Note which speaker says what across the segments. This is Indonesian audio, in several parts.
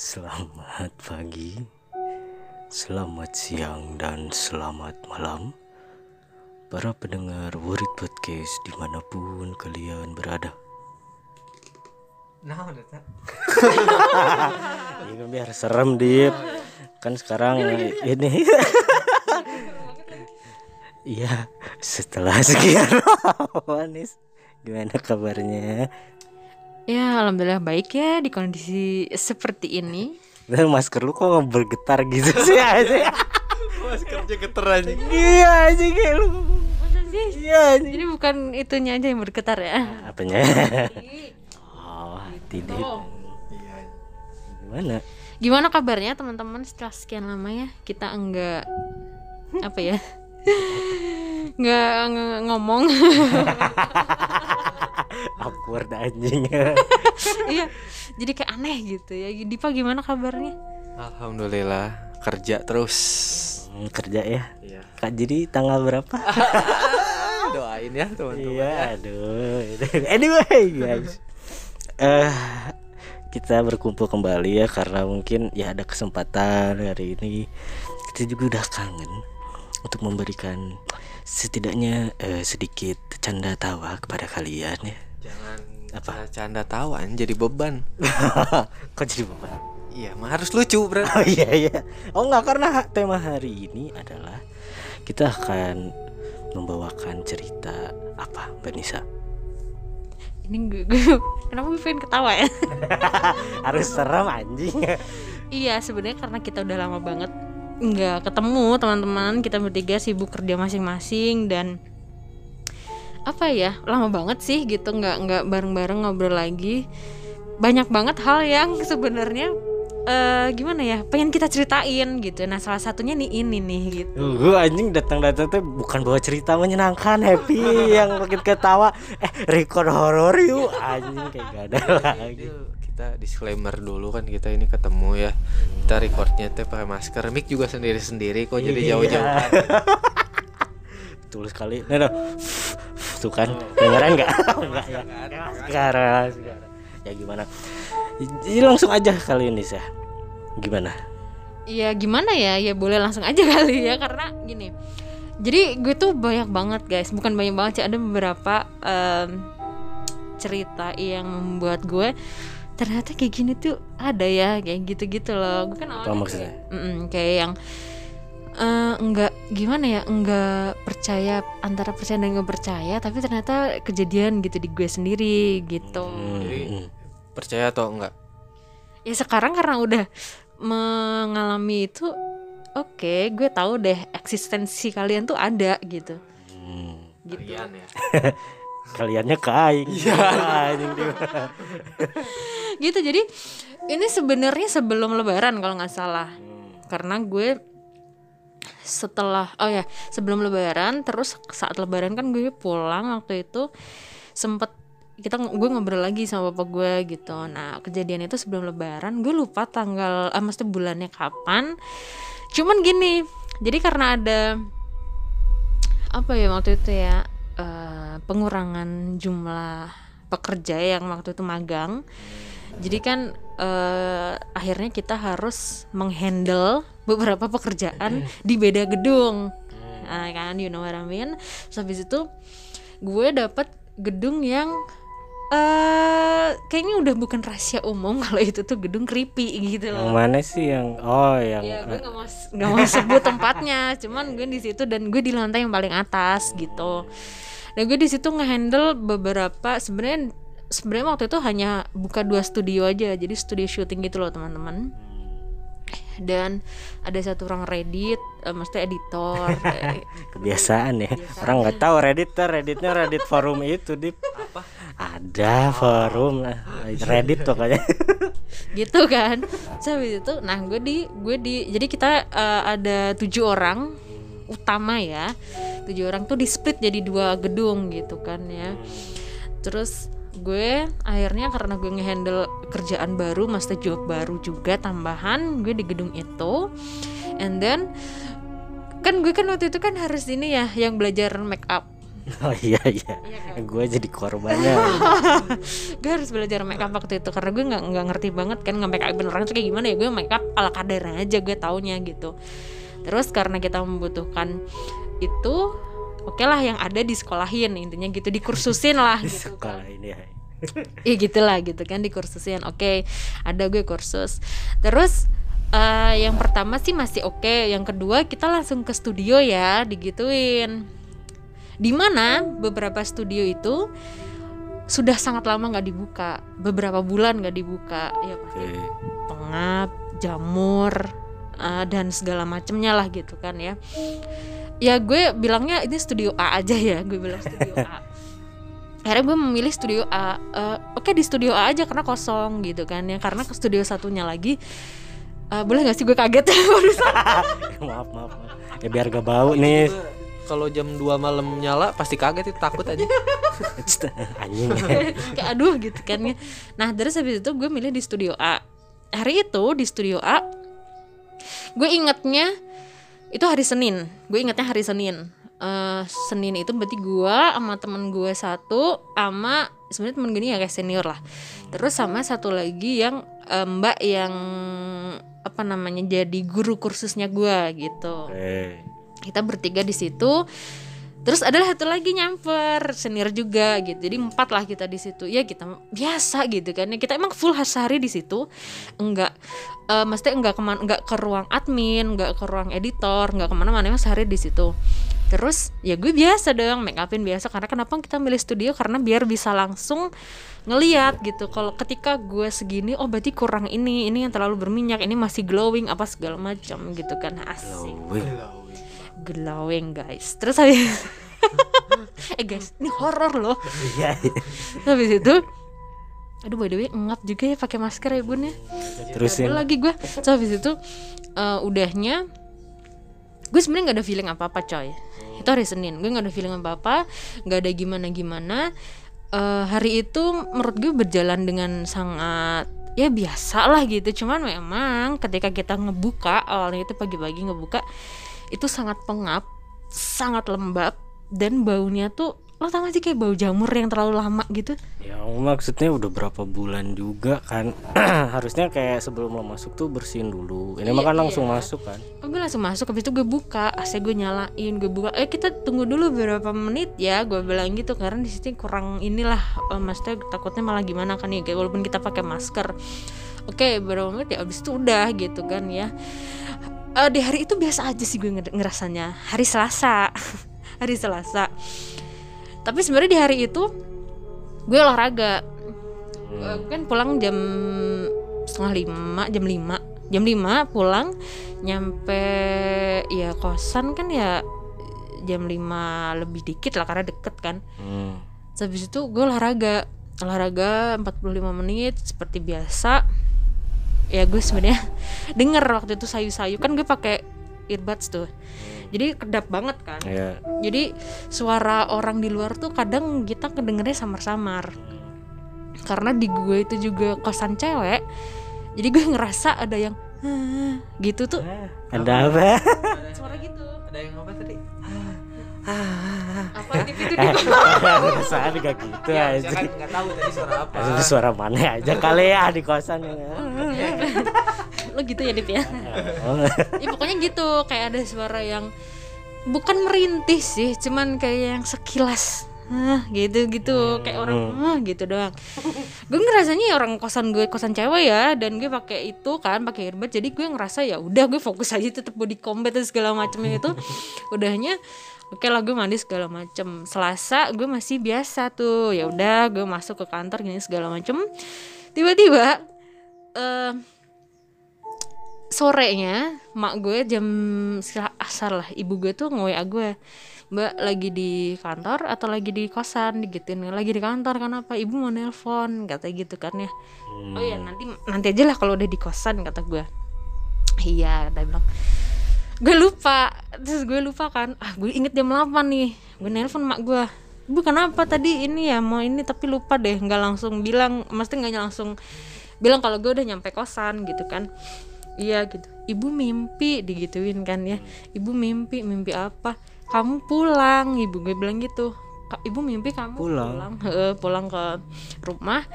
Speaker 1: Selamat pagi, selamat siang, dan selamat malam. Para pendengar Wurid Podcast di mana pun kalian berada.
Speaker 2: Nah, udah tak.
Speaker 1: Ini biar serem Dip Kan sekarang ini. Iya setelah sekian. Manis. Gimana kabarnya?
Speaker 3: Ya, alhamdulillah baik ya di kondisi seperti ini.
Speaker 1: Dan masker lu kok bergetar gitu sih anjing?
Speaker 2: Maskernya geter aja.
Speaker 1: Iya anjing kayak lu? Iya
Speaker 3: Jadi bukan itunya aja yang bergetar ya.
Speaker 1: Apanya? Oh tidak
Speaker 2: Iya.
Speaker 1: Gimana?
Speaker 3: Gimana kabarnya teman-teman setelah sekian lama ya kita enggak apa ya? Enggak ngomong.
Speaker 1: Awkward anjing
Speaker 3: Iya. Jadi kayak aneh gitu ya. Dipa gimana kabarnya?
Speaker 2: Alhamdulillah kerja terus.
Speaker 1: Hmm, Kerja ya
Speaker 2: Iya.
Speaker 1: Kak jadi tanggal berapa?
Speaker 2: Doain ya teman-teman.
Speaker 1: Iya aduh Anyway guys eh Kita berkumpul kembali ya Karena mungkin ya ada kesempatan hari ini Kita juga udah kangen Untuk memberikan setidaknya eh, sedikit canda tawa kepada kalian ya
Speaker 2: Jangan
Speaker 1: Apa?
Speaker 2: canda tawaan jadi beban.
Speaker 1: Kok jadi beban?
Speaker 2: Iya, mah harus lucu, Bro.
Speaker 1: Oh iya iya. Oh enggak karena tema hari ini adalah kita akan membawakan cerita apa Mbak Nisa?
Speaker 3: Ini gue, gue kenapa gue pengen ketawa ya?
Speaker 1: Harus serem anjing.
Speaker 3: iya, sebenarnya karena kita udah lama banget nggak ketemu teman-teman. Kita bertiga sibuk kerja masing-masing dan apa ya lama banget sih gitu nggak nggak bareng-bareng ngobrol lagi banyak banget hal yang sebenarnya eh gimana ya pengen kita ceritain gitu nah salah satunya nih ini nih gitu
Speaker 1: Gue anjing datang-datang tuh bukan bawa cerita menyenangkan happy yang bikin ketawa. Eh record horor yuk anjing kayak gak ada lagi.
Speaker 2: Itu kita disclaimer dulu kan kita ini ketemu ya. Kita recordnya teh pakai masker. Mic juga sendiri-sendiri kok jadi
Speaker 1: Iya. Betul sekali. Nah, nah. Tuh kan, dengeran nggak? Enggak ya. Sekarang, sekarang. Ya gimana? Jadi langsung aja kali ini sih. Gimana?
Speaker 3: ya gimana ya ya boleh langsung aja kali ya karena gini jadi gue tuh banyak banget guys bukan banyak banget sih ada beberapa em, cerita yang membuat gue ternyata kayak gini tuh ada ya kayak gitu-gitu loh gue kan awalnya
Speaker 1: maksudnya?
Speaker 3: kayak, mm-mm, kayak yang eh, enggak gimana ya enggak percaya antara percaya dan nggak percaya tapi ternyata kejadian gitu di gue sendiri gitu
Speaker 2: Jadi
Speaker 1: Hmm.
Speaker 2: percaya atau enggak?
Speaker 3: ya sekarang karena udah mengalami itu oke gue tahu deh eksistensi kalian tuh ada gitu
Speaker 1: Hmm.
Speaker 3: gitu
Speaker 2: Kalian ya.
Speaker 1: Kaliannya. Iya. Anjing dia.
Speaker 3: gitu jadi ini sebenarnya sebelum lebaran kalau nggak salah karena gue setelah oh ya sebelum lebaran terus saat lebaran kan gue pulang waktu itu sempet kita gue ngobrol lagi sama bapak gue gitu. Nah kejadian itu sebelum lebaran gue lupa tanggal ah maksudnya bulannya kapan. Cuman gini jadi karena ada apa ya waktu itu ya eh, pengurangan jumlah pekerja yang waktu itu magang jadi kan eh, akhirnya kita harus menghandle beberapa pekerjaan di beda gedung. Nah, kan you know what I mean? Terus habis itu gue dapet gedung yang eh kayaknya udah bukan rahasia umum kalau itu tuh gedung creepy gitu
Speaker 1: Yang
Speaker 3: loh.
Speaker 1: mana sih yang oh yang
Speaker 3: ya gue nggak mau nggak mau sebut tempatnya. Cuman gue di situ dan gue di lantai yang paling atas gitu. Dan gue di situ ngehandle beberapa sebenarnya sebenarnya waktu itu hanya buka dua studio aja jadi studio syuting gitu loh teman-teman dan ada satu orang Reddit, eh, maksudnya editor. eh,
Speaker 1: kebiasaan ya. Orang nggak tahu Reddit tuh Redditnya Reddit forum itu di
Speaker 2: Apa?
Speaker 1: ada forum lah. Reddit tuh kayaknya.
Speaker 3: gitu kan so habis itu nah gue di gue di jadi kita eh, ada tujuh orang utama ya tujuh orang tuh di split jadi dua gedung gitu kan ya terus gue akhirnya karena gue ngehandle kerjaan baru maksudnya job baru juga tambahan gue di gedung itu. And then kan gue kan waktu itu kan harus ini ya yang belajar make up.
Speaker 1: Oh iya iya. Gue jadi korbannya.
Speaker 3: Gue harus belajar make up waktu itu karena gue nggak nggak ngerti banget kan nggak make up beneran tuh kayak gimana ya. Gue make up ala kadar aja gue taunya gitu. Terus karena kita membutuhkan itu oke lah yang ada di sekolahin intinya gitu dikursusin lah gitu
Speaker 1: ini ya
Speaker 3: Iya. Gitulah gitu kan dikursusin. Oke ada gue kursus. Terus eh, yang pertama sih masih oke. Yang kedua kita langsung ke studio ya digituin. Di mana beberapa studio itu sudah sangat lama nggak dibuka. Beberapa bulan nggak dibuka ya pasti
Speaker 1: oke.
Speaker 3: Pengap jamur eh, dan segala macemnya lah gitu kan ya ya gue bilangnya ini studio A aja ya gue bilang studio A. Akhirnya gue memilih studio A Eh, oke di studio A aja karena kosong gitu kan ya karena ke studio satunya lagi. Eh, boleh gak sih gue kaget? Barusan.
Speaker 1: Maaf maaf maaf. ya biar gak bau nih.
Speaker 2: Kalau jam 2 malam nyala pasti kaget itu takut aja.
Speaker 1: anjing.
Speaker 3: Kayak aduh gitu kan ya. Nah terus habis itu gue milih di studio A. Hari itu di studio A gue ingetnya itu hari Senin. Gue ingetnya hari Senin. Eh, Senin itu berarti gue sama temen gue satu sama sebenarnya temen gue ini ya kayak senior lah. Terus sama satu lagi yang eh, mbak yang apa namanya jadi guru kursusnya gue gitu.
Speaker 1: Oke.
Speaker 3: kita bertiga di situ terus adalah satu lagi nyamper senior juga gitu. Jadi empat lah kita di situ. Ya kita biasa gitu kan. Ya kita emang full sehari di situ. Enggak eh maksudnya enggak ke mana enggak ke ruang admin enggak ke ruang editor enggak ke mana-mana. Emang sehari di situ. Terus ya gue biasa dong make upin biasa. Karena kenapa kita milih studio? Karena biar bisa langsung ngeliat gitu. Kalau ketika gue segini oh berarti kurang ini ini yang terlalu berminyak ini masih glowing apa segala macam gitu kan. Asik.
Speaker 1: Wih,
Speaker 3: glowing guys. Terus habis eh guys ini horor loh.
Speaker 1: Iya.
Speaker 3: Terus habis itu aduh by the way ngap juga ya pakai masker ya bun ya.
Speaker 1: Terusin.
Speaker 3: Ada lagi gue terus habis itu eh, udahnya gue sebenarnya nggak ada feeling apa apa coy. Itu hari Senin. Gue nggak ada feeling apa apa nggak ada gimana gimana Eh, hari itu menurut gue berjalan dengan sangat ya biasa lah gitu. Cuman memang ketika kita ngebuka awalnya itu pagi-pagi ngebuka itu sangat pengap sangat lembab dan baunya tuh lo tau gak sih kayak bau jamur yang terlalu lama gitu?
Speaker 1: Ya maksudnya udah berapa bulan juga kan. Harusnya kayak sebelum lo masuk tuh bersihin dulu. Ini mah kan langsung masuk kan.
Speaker 3: Oh, gue langsung masuk habis itu gue buka AC gue nyalain gue buka. Eh kita tunggu dulu beberapa menit ya gue bilang gitu karena di sini kurang inilah eh, maksudnya takutnya malah gimana kan ya kayak walaupun kita pakai masker. Oke beberapa menit ya habis itu udah gitu kan ya Eh, di hari itu biasa aja sih gue nger- ngerasanya. Hari Selasa. Hari Selasa. Tapi sebenarnya di hari itu gue olahraga. Eh, kan pulang jam setengah lima jam lima. Jam lima pulang nyampe ya kosan kan ya jam lima lebih dikit lah karena deket kan.
Speaker 1: Hmm.
Speaker 3: Habis itu gue olahraga. Olahraga 45 menit seperti biasa ya gue sebenarnya denger waktu itu sayu-sayu. Kan gue pakai earbuds tuh. Jadi kedap banget kan.
Speaker 1: Ya
Speaker 3: jadi suara orang di luar tuh kadang kita kedengernya samar-samar. Karena di gue itu juga kosan cewek jadi gue ngerasa ada yang gitu tuh.
Speaker 1: Ada apa?
Speaker 3: Suara gitu.
Speaker 2: Ada yang apa tadi?
Speaker 3: Apa di pintu
Speaker 1: eh
Speaker 3: di
Speaker 1: perasaan gak gitu
Speaker 2: Ya,
Speaker 1: aja.
Speaker 2: kan nggak tahu tadi suara apa.
Speaker 1: Itu suara mana aja kali ya di kosan ya.
Speaker 3: lo gitu ya Dip ya?
Speaker 1: Oh,
Speaker 3: ya pokoknya gitu. Kayak ada suara yang bukan merintih sih cuman kayak yang sekilas. Hah, gitu gitu kayak orang "Hah," gitu doang. Gue ngerasanya ya orang kosan gue kosan cewek ya dan gue pakai itu kan pakai earbud. Jadi gue ngerasa ya udah gue fokus aja tetap body combat dan segala macamnya itu. Udahnya oke lah gue mandi segala macem. Selasa gue masih biasa tuh. Ya udah gue masuk ke kantor gini segala macem. Tiba-tiba eh sorenya mak gue jam asar lah ibu gue tuh nge gue. Mbak lagi di kantor atau lagi di kosan? Digituin lagi di kantor kenapa? Ibu mau nelpon kata gitu kan ya. Oh ya nanti nanti aja lah kalau udah di kosan kata gue. Iya dia bilang gue lupa. Terus gue lupa kan. Ah gue inget jam 8 nih. Gue nelpon mak gue. Ibu kenapa tadi ini ya? Mau ini tapi lupa deh. Nggak langsung bilang mesti nggak langsung bilang kalau gue udah nyampe kosan gitu kan. Iya gitu. Ibu mimpi digituin kan ya. Ibu mimpi mimpi apa? Kamu pulang ibu gue bilang gitu. Ibu mimpi kamu
Speaker 1: Pulang.
Speaker 3: pulang. Heeh, pulang ke rumah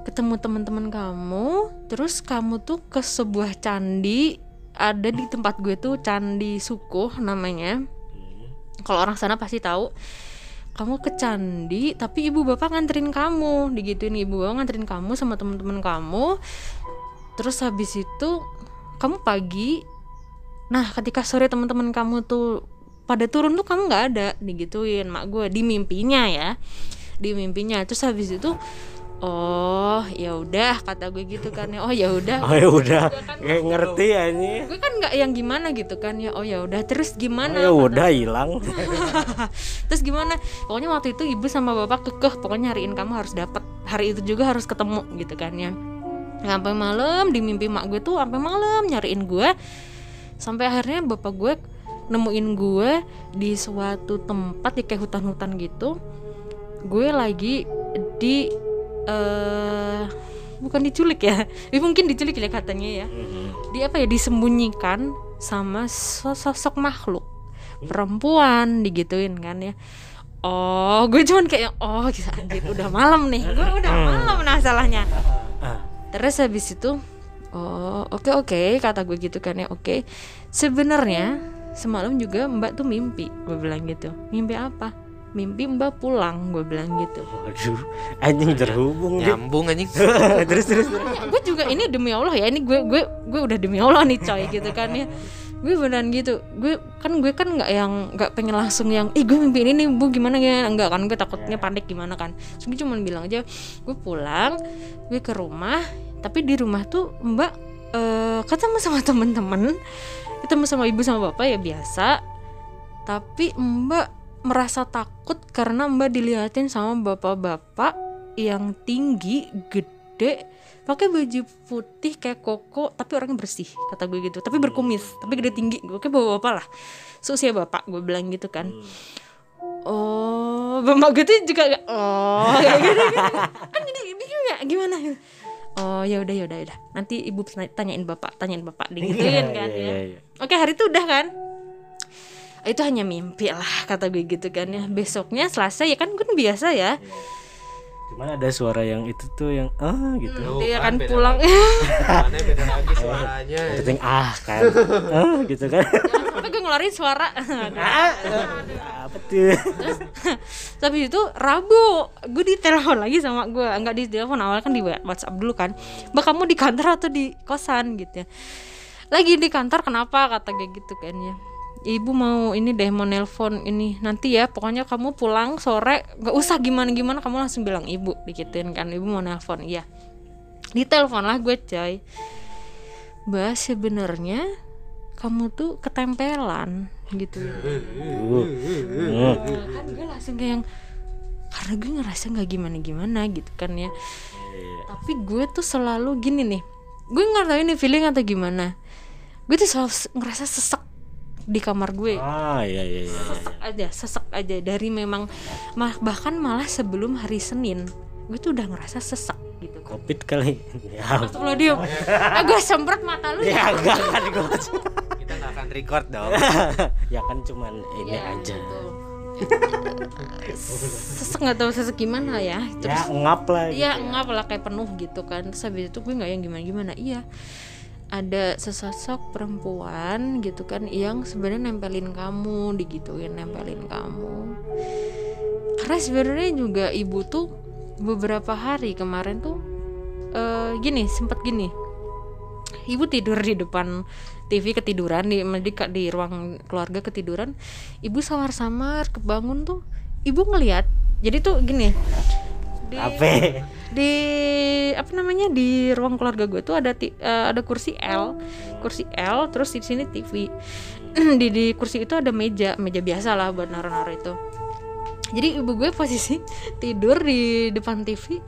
Speaker 3: ketemu teman-teman kamu terus kamu tuh ke sebuah candi ada di tempat gue tuh candi sukuh namanya. Kalau orang sana pasti tahu. Kamu ke candi tapi ibu bapak nganterin kamu. Digituin ibu bapak nganterin kamu sama teman-teman kamu. Terus habis itu kamu pagi. Nah ketika sore teman-teman kamu tuh pada turun tuh kamu nggak ada. Digituin mak gue di mimpinya ya. Di mimpinya. Terus habis itu oh ya udah kata gue gitu kan ya. Oh ya udah.
Speaker 1: Oh ya udah. Kayak ngerti ya ini
Speaker 3: gue kan nggak yang gimana gitu kan ya. Oh ya udah. Terus
Speaker 1: oh,
Speaker 3: gimana
Speaker 1: ya udah hilang.
Speaker 3: Terus gimana? Pokoknya waktu itu ibu sama bapak kekeh. Pokoknya nyariin kamu harus dapat hari itu juga harus ketemu gitu kan ya. Sampai malam di mimpi mak gue tuh sampai malam nyariin gue. Sampai akhirnya bapak gue nemuin gue di suatu tempat di kayak hutan-hutan gitu. Gue lagi di eh bukan diculik ya. Mungkin diculik ya katanya ya. Di apa ya disembunyikan sama sosok makhluk. Perempuan digituin kan ya. Oh gue cuman kayak oh gila, anjir udah malam nih. Gue udah malam masalahnya terus habis itu oh oke oke kata gue gitu kan ya oke. Sebenarnya semalam juga mbak tuh mimpi gue bilang gitu. Mimpi apa mimpi mbak pulang gue bilang gitu.
Speaker 1: Waduh anjing terhubung
Speaker 2: nyambung anjing.
Speaker 1: Terus terus terus.
Speaker 3: gue juga ini demi Allah ya ini gue gue gue udah demi Allah nih coy gitu kan ya. Gue beneran gitu gue kan gue kan nggak yang nggak pengen langsung yang ih gue mimpi ini nih bu gimana ya? Enggak kan gue takutnya panik gimana kan. Gue cuma bilang aja gue pulang gue ke rumah tapi di rumah tuh mbak eh ketemu sama temen-temen ketemu sama ibu sama bapak ya biasa. Tapi mbak merasa takut karena mbak dilihatin sama bapak-bapak yang tinggi gede pakai baju putih kayak koko tapi orangnya bersih kata gue gitu. Tapi berkumis tapi gede tinggi. Gue kayak bapak bapak lah seusia bapak gue bilang gitu kan. Oh bapak gue tuh juga kayak, oh kayak gitu, gitu. kan jadi bingung ya gimana? Oh ya udah ya udah ya udah. Nanti ibu tanya- tanyain bapak tanyain bapak digituin kan
Speaker 1: Iya,
Speaker 3: ya.
Speaker 1: iya, iya.
Speaker 3: oke hari itu udah kan itu hanya mimpi lah kata gue gitu kan ya. Besoknya selasa ya kan gue biasa ya.
Speaker 1: Cuman ada suara yang itu tuh yang ah gitu.
Speaker 2: Tuh,
Speaker 3: dia
Speaker 2: kan
Speaker 3: kan pulang.
Speaker 2: Mana beda lagi suaranya
Speaker 1: Itu yang ah kan. ah gitu kan.
Speaker 3: sampai gue ngeluarin suara.
Speaker 1: Ah, apa tuh?
Speaker 3: tapi itu Rabu gue ditelepon lagi sama gue. Nggak di telepon awal kan di WhatsApp dulu kan. Mbak kamu di kantor atau di kosan? gitu ya. Lagi di kantor kenapa? kata gue gitu kan ya ibu mau ini deh mau nelpon ini. Nanti ya pokoknya kamu pulang sore nggak usah gimana gimana kamu langsung bilang ibu dikituin kan ibu mau nelpon. Iya. Ditelepon lah gue coy. Mbak sebenarnya kamu tuh ketempelan gitu
Speaker 1: Uh, hmm.
Speaker 3: kan gue langsung kayak yang karena gue ngerasa nggak gimana gimana gitu kan ya. Tapi gue tuh selalu gini nih. Gue nggak tahu ini feeling atau gimana. Gue tuh selalu ngerasa sesek di kamar gue
Speaker 1: Ah iya iya iya. iya.
Speaker 3: sesek aja sesek aja dari memang mah- bahkan malah sebelum hari Senin gue tuh udah ngerasa sesek gitu kan
Speaker 1: Covid kali. Ya.
Speaker 3: Astagfirullahaladzim ah, gue semprot mata lu
Speaker 1: Ya enggak kan gua.
Speaker 2: kita nggak akan record dong
Speaker 1: ya kan cuman ini
Speaker 3: Ya,
Speaker 1: aja.
Speaker 3: gitu. sesek nggak tahu sesek gimana ya terus
Speaker 1: Ya ngap lah.
Speaker 3: Iya ngap lah kayak penuh gitu kan Terus habis itu gue gak yang gimana-gimana Iya ada sesosok perempuan gitu kan yang sebenarnya nempelin kamu digituin nempelin kamu. Karena sebenarnya juga ibu tuh beberapa hari kemarin tuh eh gini sempet gini. Ibu tidur di depan TV ketiduran di di, di ruang keluarga ketiduran. Ibu samar-samar kebangun tuh ibu ngeliat. Jadi tuh gini di,
Speaker 1: Apa?
Speaker 3: di apa namanya di ruang keluarga gue tuh ada ti- eh, ada kursi L. Kursi L terus di sini TV di di kursi itu ada meja meja biasa lah buat naruh-naruh itu. Jadi ibu gue posisi tidur di depan TV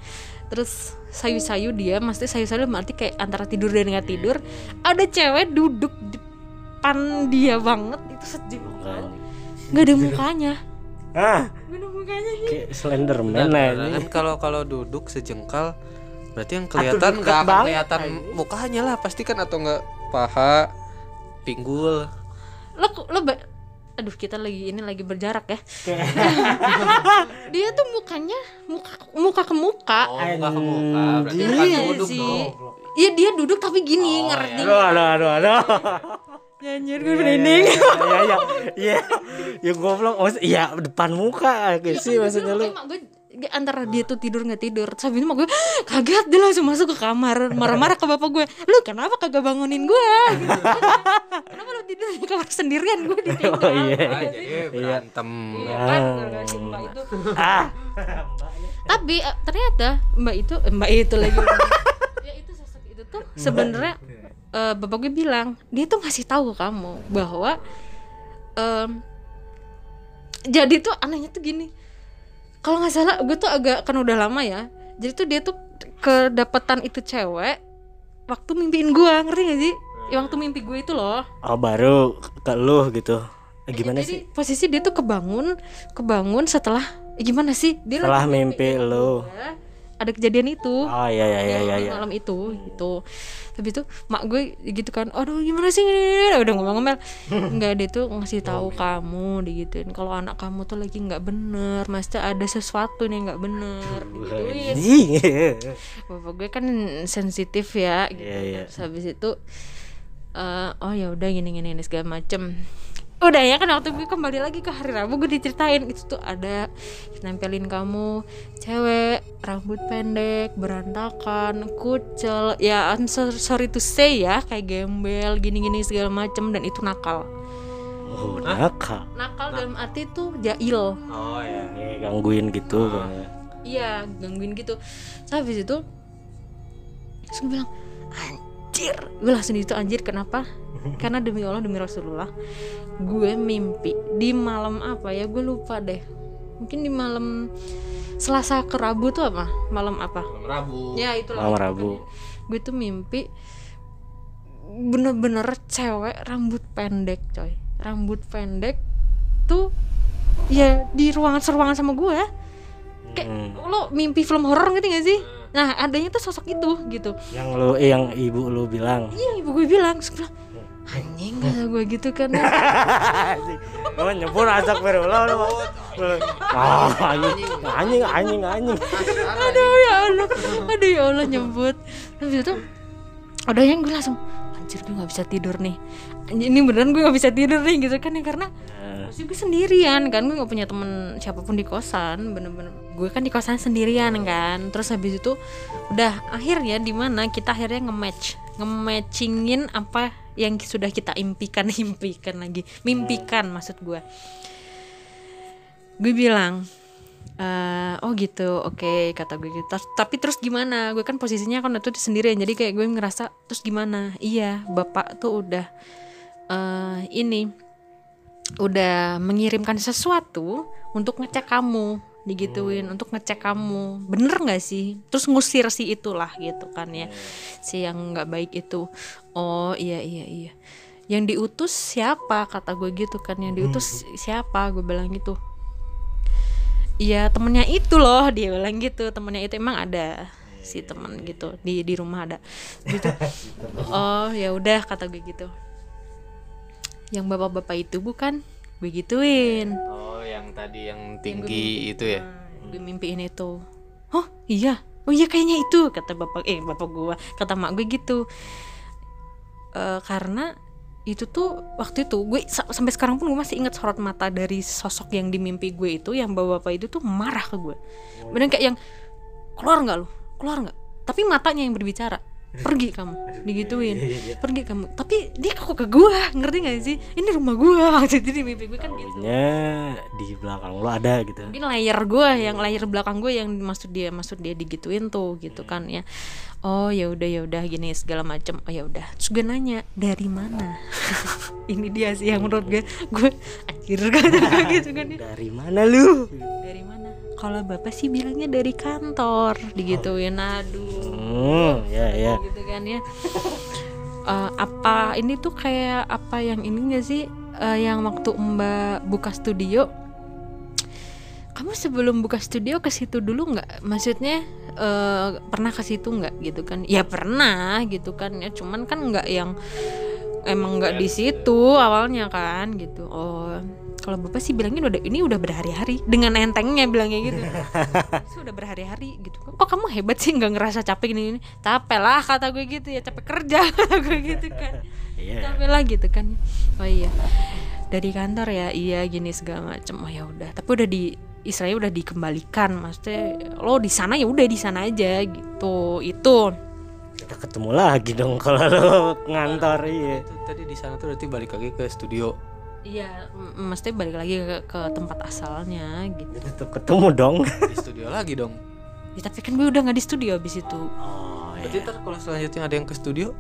Speaker 3: terus sayu-sayu dia maksudnya sayu-sayu berarti kayak antara tidur dan nggak tidur ada cewek duduk di depan dia banget itu sejengkal nggak ada mukanya
Speaker 1: Ah,
Speaker 3: ada mukanya
Speaker 1: kayak Slenderman
Speaker 2: Nah,
Speaker 1: lah
Speaker 2: nah,
Speaker 1: ini.
Speaker 2: kan kalau kalau duduk sejengkal berarti yang kelihatan nggak akan kelihatan mukanya lah pasti kan atau nggak paha pinggul.
Speaker 3: Lo lo ba- aduh kita lagi ini lagi berjarak ya. Dia tuh mukanya muka muka ke muka.
Speaker 2: Oh, muka ke muka. Berarti
Speaker 3: Iya
Speaker 2: duduk
Speaker 3: sih. Iya dia duduk tapi gini
Speaker 2: Oh,
Speaker 3: ngerti.
Speaker 1: Aduh aduh aduh aduh
Speaker 3: Ya, anjir gue merinding.
Speaker 1: Iya iya iya iya. Ya goblok. Maksud iya depan muka gitu sih maksudnya lu.
Speaker 3: mak gue antara dia tuh tidur nggak tidur. Terus habis itu mak gue kaget. Dia langsung masuk ke kamar marah-marah ke bapak gue. Lu kenapa kagak bangunin gue? Gitu. kenapa lu tidur di kamar sendirian gue ditinggal
Speaker 1: Oh, iya.
Speaker 2: Ah, jadi berantem.
Speaker 3: Iya kan mbak itu.
Speaker 1: Ah.
Speaker 3: Tapi eh, ternyata mbak itu eh, mbak itu lagi ya itu sosok itu tuh sebenarnya eh, bapak gue bilang dia tuh ngasih tahu ke kamu bahwa em, jadi tuh anehnya tuh gini. Kalau nggak salah gue tuh agak kan udah lama ya. Jadi tuh dia tuh kedapatan itu cewek waktu mimpiin gue ngerti gak sih? Ya, waktu mimpi gue itu loh.
Speaker 1: Oh baru ke lu gitu. Eh, gimana
Speaker 3: jadi
Speaker 1: sih?
Speaker 3: posisi dia tuh kebangun kebangun setelah eh, gimana sih? Dia
Speaker 1: setelah mimpi lu.
Speaker 3: Ya, ada kejadian itu.
Speaker 1: Oh iya iya iya iya iya.
Speaker 3: malam itu gitu. Tapi itu mak gue gitu kan aduh gimana sih udah ngomel-ngomel. Nggak dia tuh ngasih tahu kamu digituin. Kalau anak kamu tuh lagi nggak bener maksudnya ada sesuatu nih nggak bener
Speaker 1: Anjing.
Speaker 3: bapak gue kan sensitif ya gitu.
Speaker 1: Iya, iya.
Speaker 3: Terus habis itu eh, oh ya udah gini gini ini segala macem udah ya kan waktu gue kembali lagi ke hari Rabu gue diceritain. Itu tuh ada nempelin kamu cewek rambut pendek berantakan kucel. Ya I'm so- sorry to say ya kayak gembel gini-gini segala macem dan itu nakal.
Speaker 1: Oh nakal?
Speaker 3: Nakal dalam arti tuh jail
Speaker 2: Oh iya.
Speaker 1: Nih, gangguin gitu kan.
Speaker 3: iya gangguin gitu. Terus habis itu terus gue bilang anjir. Gue langsung itu anjir kenapa karena demi Allah demi Rasulullah gue mimpi di malam apa ya gue lupa deh. Mungkin di malam Selasa ke Rabu tuh apa? Malam apa?
Speaker 2: Malam Rabu.
Speaker 3: ya itulah.
Speaker 1: Malam Rabu.
Speaker 3: gue tuh mimpi bener-bener cewek rambut pendek coy. Rambut pendek tuh ya di ruangan-ruangan sama gue. Kayak
Speaker 1: Hmm.
Speaker 3: lo mimpi film horor gitu gak sih? Nah adanya tuh sosok itu gitu.
Speaker 1: Yang lu eh, yang ibu lu bilang.
Speaker 3: iya ibu gue bilang terus gue bilang anjing. Kata gue gitu kan
Speaker 1: Oh nyebur asak berullah lu. Ah anjing anjing anjing anjing.
Speaker 3: aduh ya Allah. Aduh ya Allah nyebut. Habis itu udah yang gue langsung anjir gue nggak bisa tidur nih. Anjir, ini beneran gue nggak bisa tidur nih gitu kan ya karena Gue sendirian kan gue nggak punya temen siapa pun di kosan bener-bener. Gue kan di kosan sendirian kan terus habis itu udah akhirnya di mana kita akhirnya nge-match nge-matchingin apa yang sudah kita impikan impikan lagi mimpikan maksud gue. Gue bilang "Eh, oh gitu oke kata gue gitu. Tapi terus gimana? Gue kan posisinya kan itu sendirian jadi kayak gue ngerasa terus gimana? Iya bapak tuh udah eh ini udah mengirimkan sesuatu untuk ngecek kamu digituin untuk ngecek kamu. Bener nggak sih? Terus ngusir si itulah gitu kan ya. Si yang nggak baik itu. Oh iya iya iya. Yang diutus siapa? Kata gue gitu kan. Yang diutus siapa? Gue bilang gitu. Iya temennya itu loh dia bilang gitu. Temennya itu emang ada si temen gitu. Di di rumah ada. Gitu. Oh ya udah kata gue gitu yang bapak-bapak itu bukan? Gue gituin
Speaker 2: Oh yang tadi yang tinggi itu ya.
Speaker 3: gue mimpiin itu. Oh iya? Oh iya kayaknya itu kata bapak eh bapak gue kata mak gue gitu. Eh, karena itu tuh waktu itu gue sa- sampai sekarang pun gue masih ingat sorot mata dari sosok yang di mimpi gue itu yang bapak bapak itu tuh marah ke gue bener kayak yang keluar nggak lu? Keluar nggak? Tapi matanya yang berbicara pergi kamu digituin. Pergi kamu. Tapi dia kok ke gue ngerti gak sih? Ini rumah gue jadi di mimpi gue kan gitu.
Speaker 1: Nya di belakang lu ada gitu.
Speaker 3: mungkin layar gue yang layar belakang gue yang maksud dia maksud dia digituin tuh gitu kan ya. Oh ya udah ya udah gini segala macem. Oh ya udah. Terus gue nanya dari mana? Ini dia sih yang menurut gue gue anjir kan gitu kan ya.
Speaker 1: Dari mana lu?
Speaker 3: dari mana? Kalau bapak sih bilangnya dari kantor digituin. Aduh
Speaker 1: Hmm, ya ya.
Speaker 3: gitu kan ya. Eh, apa ini tuh kayak apa yang ini gak sih? Eh, yang waktu mbak buka studio? Kamu sebelum buka studio ke situ dulu nggak? Maksudnya eh, pernah ke situ nggak? Gitu kan. Ya pernah gitu kan ya. Cuman kan nggak yang emang nggak di situ awalnya kan gitu. Oh kalau bapak sih bilangnya udah ini udah berhari-hari. Dengan entengnya bilangnya gitu. Sudah berhari-hari gitu kok. Kamu hebat sih nggak ngerasa capek gini, gini. Capek lah kata gue gitu ya. Capek kerja kata gue gitu kan.
Speaker 1: Iya.
Speaker 3: capek lah gitu kan. Oh iya. Dari kantor ya iya gini segala macem. Oh ya udah. Tapi udah di istilahnya udah dikembalikan. Maksudnya lo di sana ya udah di sana aja gitu. Itu.
Speaker 1: Kita ketemu lagi dong kalau lo ngantor iya.
Speaker 2: Itu tadi di sana tuh berarti balik lagi ke studio.
Speaker 3: Iya mesti balik lagi ke, ke tempat asalnya gitu.
Speaker 1: Tetap ketemu dong.
Speaker 2: Di studio lagi dong.
Speaker 3: Ya, tapi kan gue udah nggak di studio abis itu.
Speaker 1: Oh,
Speaker 2: Berarti ntar kalau selanjutnya ada yang ke studio,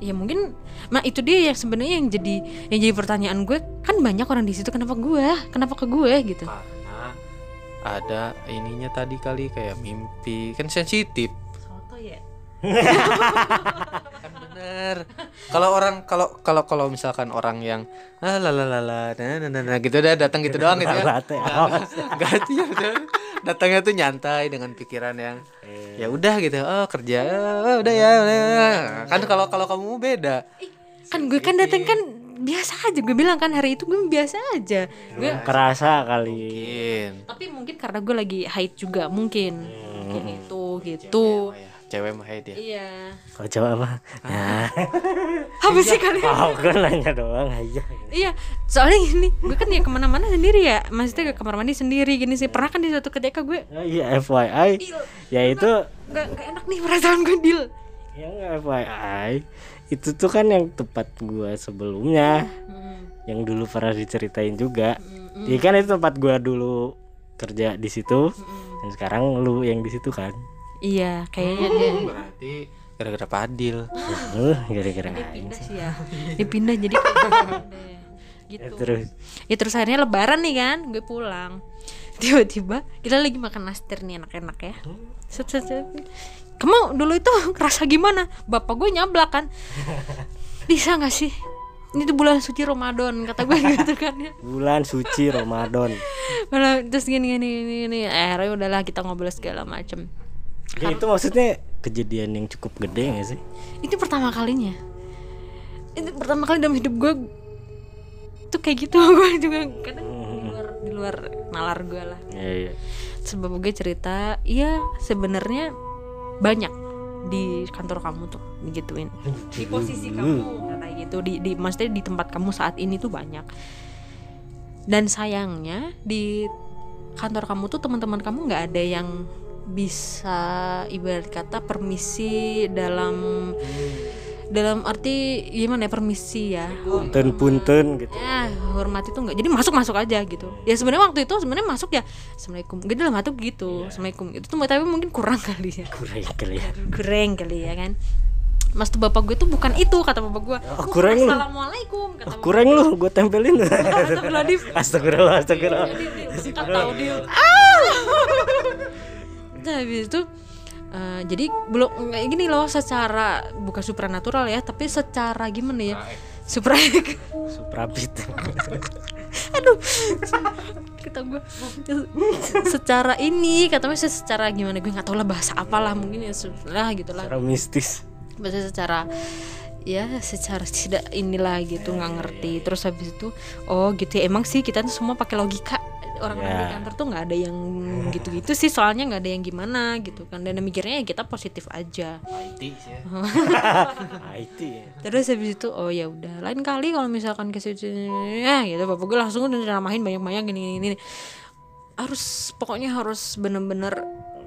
Speaker 3: ya mungkin nah itu dia yang sebenarnya yang jadi yang jadi pertanyaan gue. Kan banyak orang di situ kenapa gue? Kenapa ke gue gitu?
Speaker 2: Karena ada ininya tadi kali kayak mimpi. Kan sensitif.
Speaker 3: Soto ya
Speaker 2: bener. Kalau orang kalau kalau kalau misalkan orang yang ah lalalala nah, nah, nah, nah, gitu udah datang gitu doang gitu ya. Nggak, ya udah. datangnya tuh nyantai dengan pikiran yang ya udah gitu. Oh kerja. Oh, udah ya udah ya. kan kalau kalau kamu beda.
Speaker 3: Kan gue kan datang kan biasa aja. Gue bilang kan hari itu gue biasa aja. Gue
Speaker 1: Kerasa kali.
Speaker 2: mungkin.
Speaker 3: Tapi mungkin karena gue lagi haid juga mungkin. Mungkin itu gitu
Speaker 2: Oh ya, cewek mah haid ya?
Speaker 3: Iya.
Speaker 1: Kau jawab apa? Nah,
Speaker 3: apa sih kalian
Speaker 1: kau kan nanya doang aja.
Speaker 3: Iya, soalnya gini, gue kan ya ke mana-mana sendiri ya, maksudnya ke kamar mandi sendiri gini sih. Pernah kan di suatu ketika gue
Speaker 1: Oh, iya FYI, ya itu
Speaker 3: nggak nggak enak nih perasaan gue deal.
Speaker 1: yang FYI itu tuh kan yang tempat gua sebelumnya. Yang dulu pernah diceritain juga. Iya kan itu tempat gua dulu kerja di situ. Dan sekarang lu yang di situ kan
Speaker 3: Iya, kayaknya dia
Speaker 2: berarti gara-gara padil
Speaker 1: lu gara-gara
Speaker 3: pindah sih ya. Dia pindah jadi gitu.
Speaker 1: Ya, terus
Speaker 3: Ya terus akhirnya lebaran nih kan, gue pulang. Tiba-tiba kita lagi makan nastar nih enak-enak ya. Set, set, set. Kamu dulu itu ngerasa gimana? Bapak gue nyablak kan. Bisa gak sih? Ini tuh bulan suci Ramadan kata gue gitu kan ya.
Speaker 1: bulan suci Ramadan
Speaker 3: terus gini gini gini, gini. akhirnya udahlah kita ngobrol segala macem
Speaker 1: ya, itu maksudnya kejadian yang cukup gede gak sih?
Speaker 3: Itu pertama kalinya. Itu pertama kali dalam hidup gue tuh kayak gitu gue juga kadang di luar di luar nalar gue lah.
Speaker 1: Ya, ya.
Speaker 3: sebab gue cerita iya sebenarnya banyak di kantor kamu tuh digituin. Di posisi kamu kayak gitu. Di di maksudnya di tempat kamu saat ini tuh banyak. Dan sayangnya di kantor kamu tuh teman-teman kamu nggak ada yang bisa ibarat kata permisi dalam dalam arti gimana ya permisi ya.
Speaker 1: Punten punten gitu.
Speaker 3: Ya hormat itu enggak jadi masuk masuk aja gitu. Ya sebenarnya waktu itu sebenarnya masuk ya assalamualaikum. Gitu dalam hati gitu. Assalamualaikum. Itu tuh tapi mungkin kurang kali ya.
Speaker 1: Kurang kali ya.
Speaker 3: Kurang kali ya kan. Mas tuh bapak gue tuh bukan itu kata bapak gue.
Speaker 1: Oh, kurang lu.
Speaker 3: assalamualaikum kata bapak
Speaker 1: kurang lu. Gue tempelin.
Speaker 3: Astagfirullahaladzim.
Speaker 1: astagfirullah astagfirullah.
Speaker 3: Dia tahu dia. Ah nah habis itu eh, jadi belum kayak gini loh secara bukan supranatural ya tapi secara gimana ya? Supra
Speaker 1: suprapit
Speaker 3: aduh. Kata gue secara ini katanya secara gimana gue nggak tahu lah bahasa apalah mungkin ya lah gitu lah.
Speaker 1: Secara mistis.
Speaker 3: Bahasa secara ya secara tidak inilah gitu nggak ngerti. Terus habis itu oh gitu ya emang sih kita tuh semua pakai logika orang-orang di
Speaker 1: Ya.
Speaker 3: kantor tuh nggak ada yang gitu-gitu sih soalnya nggak ada yang gimana gitu kan dan mikirnya ya kita positif aja
Speaker 2: IT sih ya.
Speaker 1: IT ya.
Speaker 3: terus habis itu oh ya udah lain kali kalau misalkan ke situ ya gitu bapak gue langsung udah namahin banyak-banyak gini gini, gini. harus pokoknya harus bener-bener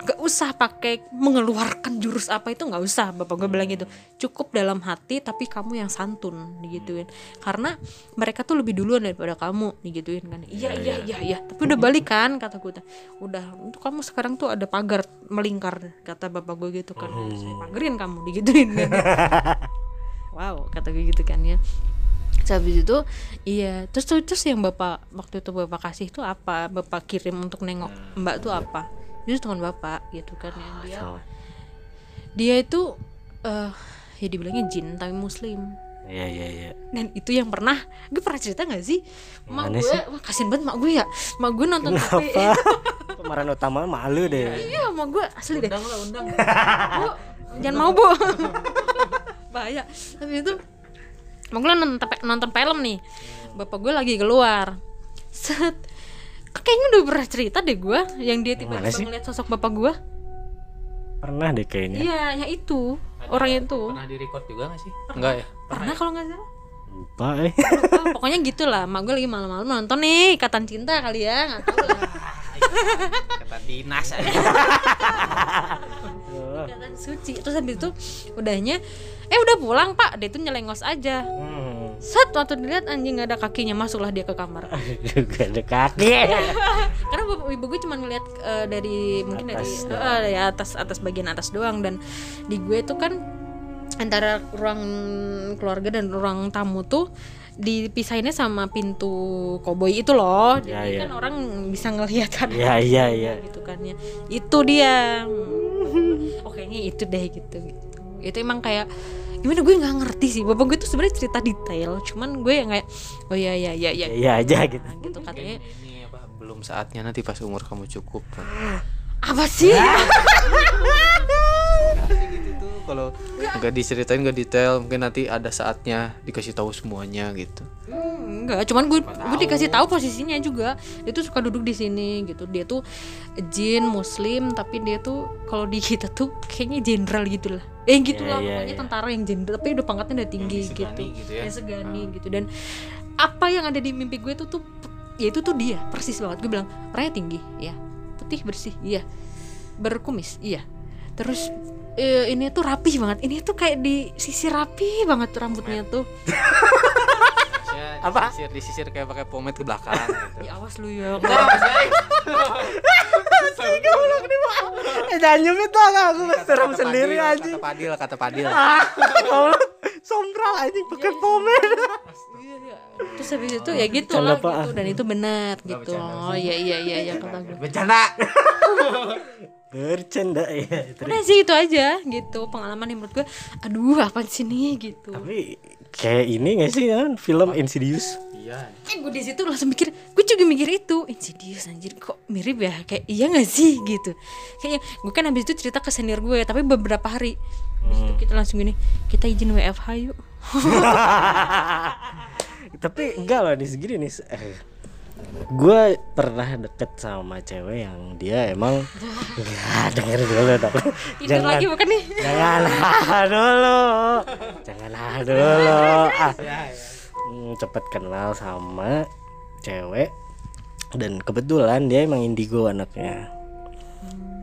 Speaker 3: gak usah pakai mengeluarkan jurus apa itu nggak usah. Bapak gue bilang gitu cukup dalam hati tapi kamu yang santun digituin. Karena mereka tuh lebih duluan daripada kamu digituin kan. Iya iya iya iya. tapi udah balik kan kata gue. Udah untuk kamu sekarang tuh ada pagar melingkar kata bapak gue gitu kan. Saya pagerin kamu digituin kan. Wow kata gue gitu kan ya. Terus habis itu iya. Terus terus terus yang bapak waktu itu bapak kasih itu apa? Bapak kirim untuk nengok mbak tuh apa itu teman bapak gitu kan ya dia dia itu eh ya dibilangnya jin tapi muslim.
Speaker 1: Iya iya iya.
Speaker 3: dan itu yang pernah gue pernah cerita gak sih? Mak
Speaker 1: Mana
Speaker 3: gue
Speaker 1: sih?
Speaker 3: wah kasian banget mak gue ya. Mak gue nonton TV
Speaker 1: Apa? Pemeran utama malu deh.
Speaker 3: iya mak gue asli deh.
Speaker 2: Undang lah undang.
Speaker 3: Bu jangan mau bu. Bahaya. Tapi itu mau gue nonton, nonton film nih. Bapak gue lagi keluar. Set kayaknya udah pernah cerita deh gue yang dia tiba-tiba ngeliat sosok bapak gue
Speaker 1: pernah deh kayaknya.
Speaker 3: Iya yang itu orang itu.
Speaker 2: Pernah di record juga gak sih? Enggak ya?
Speaker 3: pernah kalau nggak salah.
Speaker 1: Lupa eh.
Speaker 3: Lupa, pokoknya gitulah mak gue lagi malam-malam nonton nih ikatan cinta kali ya nggak tahu lah.
Speaker 2: Kata dinas aja.
Speaker 3: ikatan suci. Terus habis itu udahnya eh udah pulang pak. Dia tuh nyelengos aja.
Speaker 1: Hmm.
Speaker 3: set waktu dilihat anjing nggak ada kakinya masuklah dia ke kamar.
Speaker 1: Juga ada kaki.
Speaker 3: Karena bapak ibu gue cuma ngeliat eh, dari mungkin dari
Speaker 1: Atas
Speaker 3: eh, dari atas atas bagian atas doang. Dan di gue tuh kan antara ruang keluarga dan ruang tamu tuh dipisahinnya sama pintu koboi itu loh.
Speaker 1: Ya,
Speaker 3: jadi
Speaker 1: ya.
Speaker 3: kan orang bisa ngelihat kan.
Speaker 1: Iya, iya, iya.
Speaker 3: gitu kan ya. Itu dia oh kayaknya itu deh gitu gitu itu emang kayak gimana gue nggak ngerti sih bapak gue tuh sebenarnya cerita detail cuman gue yang kayak oh ya ya ya ya
Speaker 1: iya aja gitu
Speaker 3: gitu katanya
Speaker 2: Ini apa? Belum saatnya nanti pas umur kamu cukup.
Speaker 3: apa sih
Speaker 2: Kasih gitu tuh kalau nggak diceritain nggak detail mungkin nanti ada saatnya dikasih tahu semuanya gitu.
Speaker 3: Hmm, enggak cuman gue gue dikasih tahu. posisinya juga. Dia tuh suka duduk di sini gitu. Dia tuh jin muslim tapi dia tuh kalau di kita tuh kayaknya jenderal gitu lah. Eh gitu
Speaker 1: Iya,
Speaker 3: lah
Speaker 1: iya,
Speaker 3: pokoknya
Speaker 1: iya.
Speaker 3: tentara yang jenderal tapi udah pangkatnya udah tinggi
Speaker 2: Yang
Speaker 3: gitu.
Speaker 2: gitu ya.
Speaker 3: Yang segani gitu. Dan apa yang ada di mimpi gue tuh tuh ya itu tuh dia persis banget. Gue bilang raya tinggi. Ya putih bersih. Iya. Berkumis. Iya. Terus eh, ini tuh rapih banget. Ini tuh kayak di sisi rapi banget rambutnya tuh
Speaker 2: apa? Disisir, disisir kayak pakai pomade ke belakang gitu.
Speaker 3: ya awas lu ya
Speaker 1: eh jangan nyumit lah aku serem
Speaker 2: Kata
Speaker 1: sendiri anjing
Speaker 2: Kata Padil, kata Padil.
Speaker 1: Allah sombral anjing pakai pomade
Speaker 3: Iya, iya. Terus habis itu ya gitu lah
Speaker 1: Pak.
Speaker 3: gitu dan itu benar gitu. Oh iya iya iya iya kata gue.
Speaker 2: Bercanda.
Speaker 1: bercanda ya terus
Speaker 3: Udah sih itu aja gitu pengalaman yang menurut gue aduh apa sih nih gitu.
Speaker 1: tapi kayak ini gak sih kan film Insidious.
Speaker 2: Iya.
Speaker 3: Eh gue di situ langsung mikir, gue juga mikir itu. Insidious anjir kok mirip ya? Kayak iya gak sih gitu. Kayaknya gue kan habis itu cerita ke senior gue tapi beberapa hari. Habis itu kita langsung gini kita izin WFH yuk.
Speaker 1: tapi enggak loh di segini nih. Eh, gue pernah deket sama cewek yang dia emang enggak denger dulu dong.
Speaker 3: Tidur lagi bukan nih?
Speaker 1: jangan ah dulu. Jangan ah dulu. Ah. Hmm, cepet kenal sama cewek. Dan kebetulan dia emang indigo anaknya.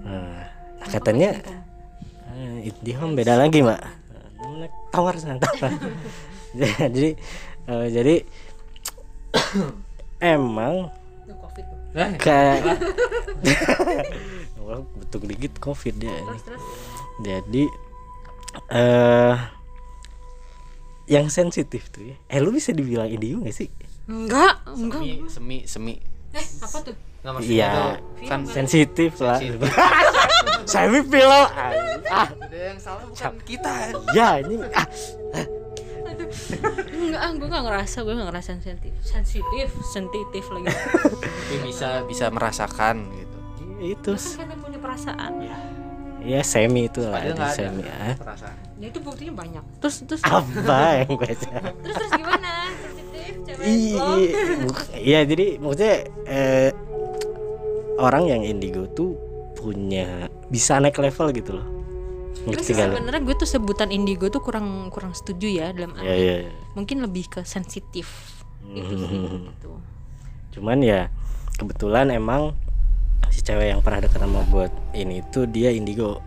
Speaker 1: Nah, katanya eh, Indihome beda lagi mbak Namanya tawar sana. Jadi eh, jadi emang?
Speaker 3: Covid.
Speaker 2: Eh,
Speaker 1: kayak Allah betul dikit covid dia ini.
Speaker 3: Terus
Speaker 1: jadi eh yang sensitif tuh ya. Eh lu bisa dibilang indigo gak sih?
Speaker 3: Enggak, enggak.
Speaker 2: semi, semi, semi.
Speaker 3: Eh, apa tuh?
Speaker 2: Nggak maksudnya
Speaker 1: Iya.
Speaker 2: tuh kan
Speaker 1: sensitif lah. Saya pillow ah
Speaker 2: ada yang salah bukan kita.
Speaker 1: ya ini. Ah
Speaker 3: Enggak, gue gak ngerasa, gue gak ngerasa sensitif. Sensitif, sensitif lagi.
Speaker 2: Tapi bisa bisa merasakan gitu.
Speaker 1: itu.
Speaker 3: Kan punya perasaan?
Speaker 1: Ya semi itu lah
Speaker 2: nggak ada
Speaker 1: semi ah
Speaker 2: perasaan.
Speaker 3: Ya itu buktinya banyak. Terus, terus,
Speaker 1: apa yang gue
Speaker 3: terus, terus gimana? Sensitif, cewek
Speaker 1: Iya, iya jadi maksudnya eh, orang yang indigo tuh punya bisa naik level gitu loh.
Speaker 3: Terus
Speaker 1: lo?
Speaker 3: sebenarnya gue tuh sebutan indigo tuh kurang kurang setuju ya dalam arti
Speaker 1: Iya iya. iya.
Speaker 3: mungkin lebih ke sensitif
Speaker 1: Hmm.
Speaker 3: gitu.
Speaker 1: Cuman ya kebetulan emang si cewek yang pernah deket sama buat ini tuh dia indigo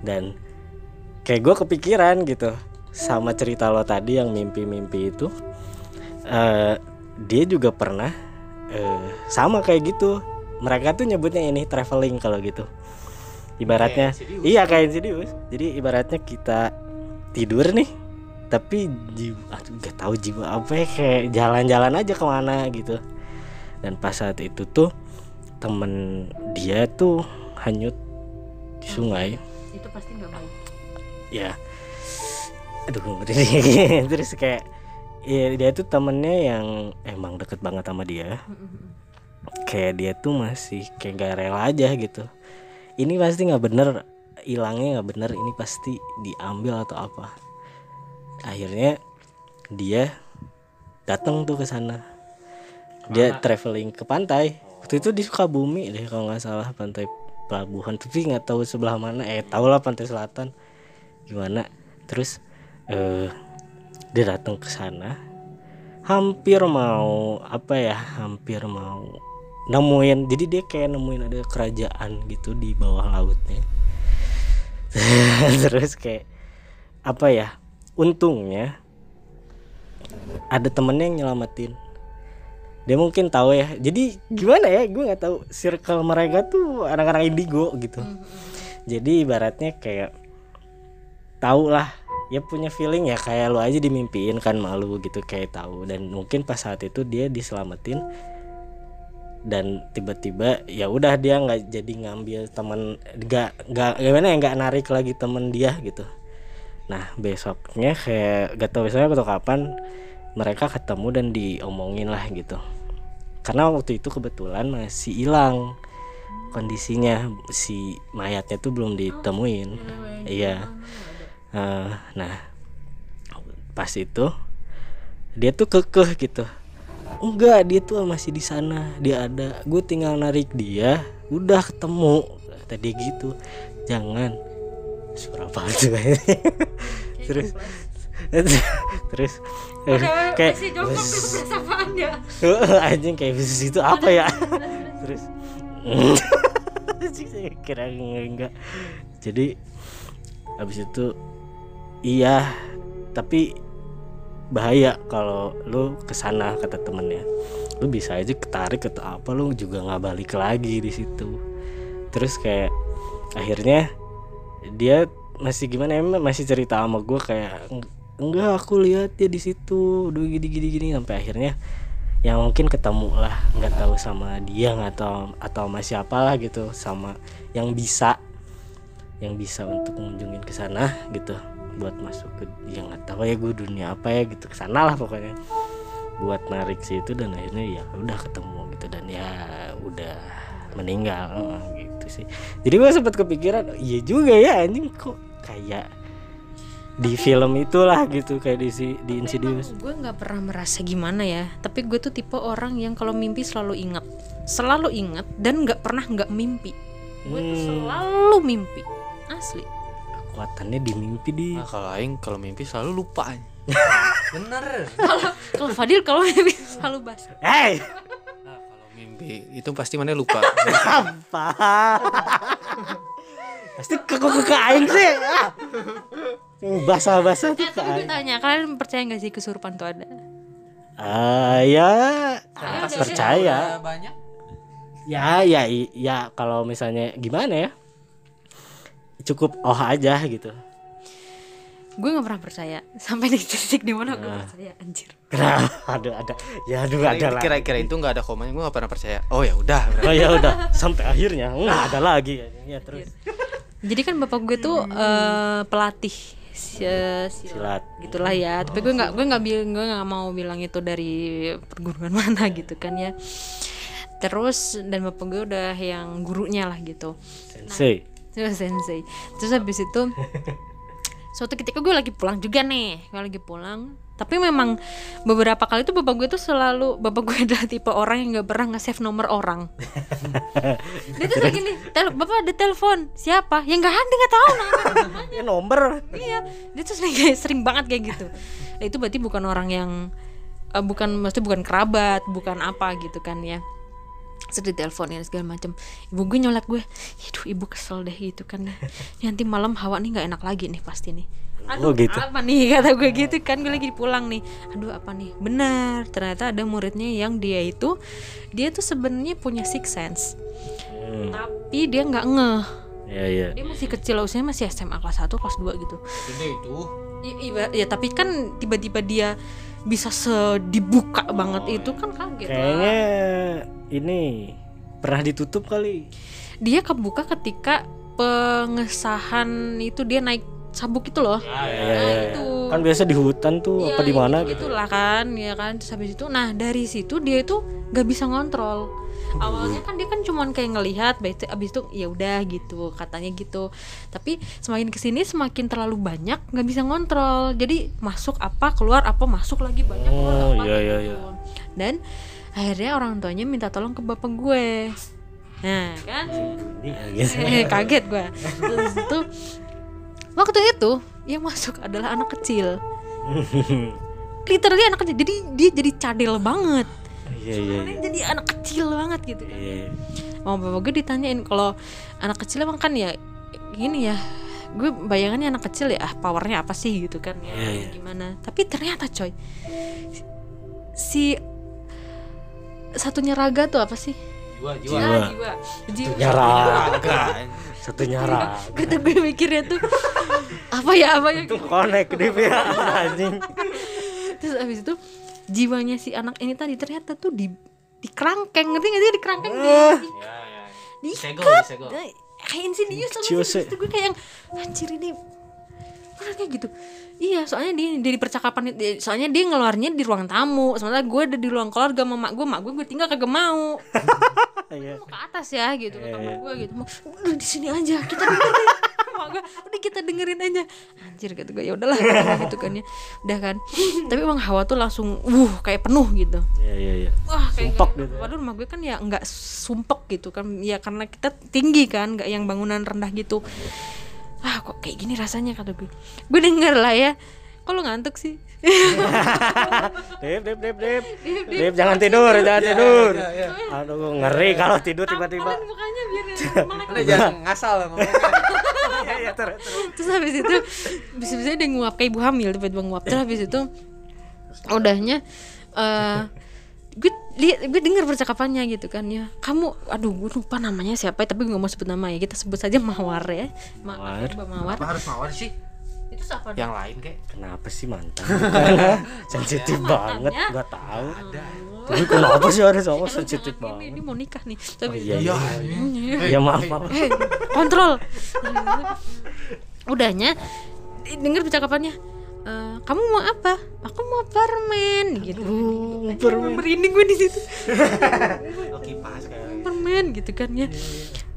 Speaker 1: dan kayak gue kepikiran gitu sama cerita lo tadi yang mimpi-mimpi itu eh dia juga pernah eh, sama kayak gitu mereka tuh nyebutnya ini traveling kalau gitu ibaratnya.
Speaker 2: Insidious.
Speaker 1: iya kayak Insidious. Jadi ibaratnya kita tidur nih tapi jiwa aduh, gak tahu jiwa apa ya kayak jalan-jalan aja ke mana gitu. Dan pas saat itu tuh temen dia tuh hanyut di sungai.
Speaker 3: Itu pasti nggak baik.
Speaker 1: ya. Aduh terus kayak ya dia tuh temennya yang emang deket banget sama dia. Kayak dia tuh masih kayak gak rela aja gitu ini pasti nggak bener hilangnya nggak bener ini pasti diambil atau apa. Akhirnya dia datang tuh ke sana. Dia traveling ke pantai. Waktu itu di Sukabumi deh kalau nggak salah pantai pelabuhan. Tapi nggak tahu sebelah mana. Eh tahu lah pantai selatan. Gimana? Terus eh dia datang ke sana. Hampir mau apa ya hampir mau nemuin jadi dia kayak nemuin ada kerajaan gitu di bawah lautnya. Terus kayak apa ya untungnya ada temennya yang nyelamatin. Dia mungkin tahu ya jadi gimana ya gue nggak tahu circle mereka tuh anak-anak indigo gitu. Jadi ibaratnya kayak tahu lah ya punya feeling ya kayak lo aja dimimpiin kan malu gitu kayak tahu. Dan mungkin pas saat itu dia diselamatin dan tiba-tiba ya udah dia nggak jadi ngambil teman nggak nggak gimana ya nggak narik lagi temen dia gitu. Nah besoknya kayak gak tau besoknya atau kapan mereka ketemu dan diomongin lah gitu. Karena waktu itu kebetulan masih hilang kondisinya si mayatnya tuh belum ditemuin. Iya. Eh, nah pas itu dia tuh kekeh gitu enggak dia tuh masih di sana. Dia ada. Gue tinggal narik dia udah ketemu. Tadi gitu. Jangan. Suara apa terus terus kayak
Speaker 3: ya.
Speaker 1: Anjing kayak bisnis itu apa ya? Terus kira enggak. Jadi habis itu iya. Tapi bahaya kalau lu ke sana kata temennya. Lu bisa aja ketarik atau apa lu juga nggak balik lagi di situ. Terus kayak akhirnya dia masih gimana ya masih cerita sama gue kayak "Eng- enggak aku lihat dia di situ udah gini gini gini sampai akhirnya yang mungkin ketemu lah nggak tahu sama dia tahu atau sama siapa lah gitu sama yang bisa yang bisa untuk mengunjungin ke sana gitu buat masuk ke yang nggak tahu ya gue dunia apa ya gitu. Ke sana lah pokoknya. Buat narik situ dan akhirnya ya udah ketemu gitu. Dan ya udah meninggal gitu sih. Jadi gue sempat kepikiran iya juga ya anjing kok kayak di film itulah gitu kayak di si di Insidious.
Speaker 3: gue nggak pernah merasa gimana ya. Tapi gue tuh tipe orang yang kalau mimpi selalu ingat. Selalu ingat dan nggak pernah nggak mimpi. Gue tuh
Speaker 1: Hmm.
Speaker 3: selalu mimpi. Asli
Speaker 1: kekuatannya di mimpi di
Speaker 2: Nah, kalau aing kalau mimpi selalu lupa. Bener.
Speaker 3: kalau Fadil kalau mimpi selalu basah
Speaker 1: hey
Speaker 2: Nah, kalau mimpi itu pasti mana lupa.
Speaker 1: apa pasti ke ke aing sih ah. yang basah-basah tuh
Speaker 3: eh, gue
Speaker 1: aing
Speaker 3: tanya kalian percaya nggak sih kesurupan tuh ada
Speaker 1: ah ya percaya
Speaker 2: banyak.
Speaker 1: ya ya ya kalau misalnya gimana ya cukup oh aja gitu
Speaker 3: gue nggak pernah percaya sampai di titik di mana gue percaya anjir
Speaker 1: Kenapa? Aduh ada ya aduh ada lah.
Speaker 2: Kira-kira itu nggak ada komanya, gue nggak pernah percaya. Oh ya udah.
Speaker 1: Oh ya udah sampai akhirnya nggak ada lagi ya terus
Speaker 3: jadi kan bapak gue tuh eh, pelatih si- silat
Speaker 1: silat.
Speaker 3: gitulah ya tapi gue nggak gue nggak bilang gue nggak mau bilang itu dari perguruan mana gitu kan ya terus dan bapak gue udah yang gurunya lah gitu
Speaker 1: Sensei.
Speaker 3: Terus sensei. Terus habis itu suatu ketika gue lagi pulang juga nih. Gue lagi pulang. Tapi memang beberapa kali tuh bapak gue tuh selalu bapak gue adalah tipe orang yang nggak pernah nge-save nomor orang. Dia tuh kayak gini "Tel- bapak ada telepon. Siapa? Ya nggak ada nggak tahu namanya
Speaker 1: Ya nomor.
Speaker 3: iya. Dia tuh sering, sering banget kayak gitu. Nah, itu berarti bukan orang yang eh, bukan maksudnya bukan kerabat bukan apa gitu kan ya sedih teleponin segala macam ibu gue nyolek gue aduh ibu kesel deh gitu kan. Ya Ini nanti malam hawa nih nggak enak lagi nih pasti nih.
Speaker 1: Oh,
Speaker 3: aduh
Speaker 1: gitu.
Speaker 3: apa nih? kata gue gitu kan gue lagi pulang nih. Aduh apa nih? Benar ternyata ada muridnya yang dia itu dia tuh sebenarnya punya six sense
Speaker 1: Hmm,
Speaker 3: tapi dia nggak ngeh.
Speaker 1: Ya ya.
Speaker 3: dia masih kecil usianya masih SMA kelas 1 kelas 2 gitu.
Speaker 2: Gede itu.
Speaker 3: I- iba- ya tapi kan tiba-tiba dia bisa sedibuka banget itu kan kaget lah.
Speaker 1: Kayaknya ini pernah ditutup kali.
Speaker 3: Dia kebuka ketika pengesahan itu dia naik sabuk itu loh.
Speaker 1: Ya,
Speaker 3: Nah,
Speaker 1: ya, ya.
Speaker 3: itu.
Speaker 1: Kan biasa di hutan tuh
Speaker 3: Iya,
Speaker 1: apa di mana
Speaker 3: gitu,
Speaker 1: gitu.
Speaker 3: Itulah kan, ya kan. Terus habis itu, nah dari situ dia itu gak bisa ngontrol. Awalnya kan dia kan cuman kayak ngelihat, abis itu, abis itu ya udah gitu katanya gitu. Tapi semakin ke sini semakin terlalu banyak nggak bisa ngontrol. Jadi masuk apa keluar apa masuk lagi banyak keluar
Speaker 1: Oh,
Speaker 3: apa
Speaker 1: iya, iya,
Speaker 3: gitu.
Speaker 1: iya.
Speaker 3: Dan akhirnya orang tuanya minta tolong ke bapak gue nah kan
Speaker 1: Ini
Speaker 3: eh, kaget gue terus itu waktu itu yang masuk adalah anak kecil literally anak kecil jadi dia jadi cadel banget
Speaker 1: Iya iya
Speaker 3: Dia jadi anak kecil banget gitu kan
Speaker 1: iya.
Speaker 3: mau bapak gue ditanyain kalau anak kecil emang kan ya gini ya gue bayangannya anak kecil ya ah powernya apa sih gitu kan ya,
Speaker 1: Iya, iya.
Speaker 3: gimana tapi ternyata coy si satunya raga tuh apa sih
Speaker 2: Jiwa,
Speaker 1: Jiwa.
Speaker 3: Ah, jiwa jiwa
Speaker 1: Nyaraga. Satu nyara.
Speaker 3: kata gue mikirnya tuh apa ya apa ya
Speaker 1: Itu connect di pihak anjing.
Speaker 3: terus abis itu jiwanya si anak ini tadi ternyata tuh di di kerangkeng ngerti nggak sih? Di kerangkeng di,
Speaker 2: Ya,
Speaker 3: di,
Speaker 2: ya.
Speaker 3: diikat. Nah, kayak insidious sama sih? Gue kayak yang anjir ini Mana kayak gitu Iya soalnya dia dari percakapan Soalnya dia ngeluarnya di ruang tamu. Sementara gue ada di ruang keluarga sama mak gue Mak gue gue tinggal kagak mau.
Speaker 1: Iya.
Speaker 3: Mau ke atas ya gitu
Speaker 1: Iya,
Speaker 3: kata
Speaker 1: iya.
Speaker 3: mak gue gitu. Mau, Udah di sini aja kita dengerin. Mak gue udah kita dengerin aja. Anjir gitu gue ya udahlah gitu kan ya. Udah kan. Tapi emang hawa tuh langsung Uh kayak penuh gitu.
Speaker 1: Iya iya iya.
Speaker 3: Wah kayak
Speaker 1: Sumpek gitu.
Speaker 3: Waduh rumah gue kan ya nggak sumpek gitu kan. Ya karena kita tinggi kan nggak yang bangunan rendah gitu Ah kok kayak gini rasanya kata gue Gue denger lah ya Kok lu ngantuk sih?
Speaker 1: Dip dip dip dip. Dip jangan tidur, jangan tidur.
Speaker 2: iya, iya.
Speaker 1: Aduh ngeri kalau tidur tiba-tiba.
Speaker 3: Tampalin mukanya biar melek
Speaker 2: Udah jangan ngasal.
Speaker 1: Iya iya. Terus
Speaker 3: habis itu Bisa-bisa dia nguap kayak ibu hamil Tiba-tiba nguap Terus habis itu Udahnya eh gue lihat gue dengar percakapannya gitu kan ya kamu aduh gue lupa namanya siapa tapi gue gak mau sebut nama ya kita sebut saja mawar ya Ma
Speaker 1: Mawar.
Speaker 3: Mbak mawar
Speaker 2: Apa harus mawar sih?
Speaker 3: itu siapa
Speaker 2: Yang lain kayak
Speaker 1: Kenapa sih mantan? Sensitif banget,
Speaker 3: Mantannya?
Speaker 1: nggak tahu. Tapi kenapa sih ada sama sensitif
Speaker 3: ini,
Speaker 1: banget?
Speaker 3: ini mau nikah nih
Speaker 1: Oh
Speaker 3: tapi
Speaker 1: iya iya.
Speaker 3: Iya.
Speaker 1: Ya maaf maaf.
Speaker 3: Eh, kontrol. Udahnya denger percakapannya. "Eh, kamu mau apa? Aku mau permen gitu.
Speaker 1: Uh, permen.
Speaker 3: Merinding gue di situ.
Speaker 2: Oke pas kayak.
Speaker 3: Permen gitu kan ya.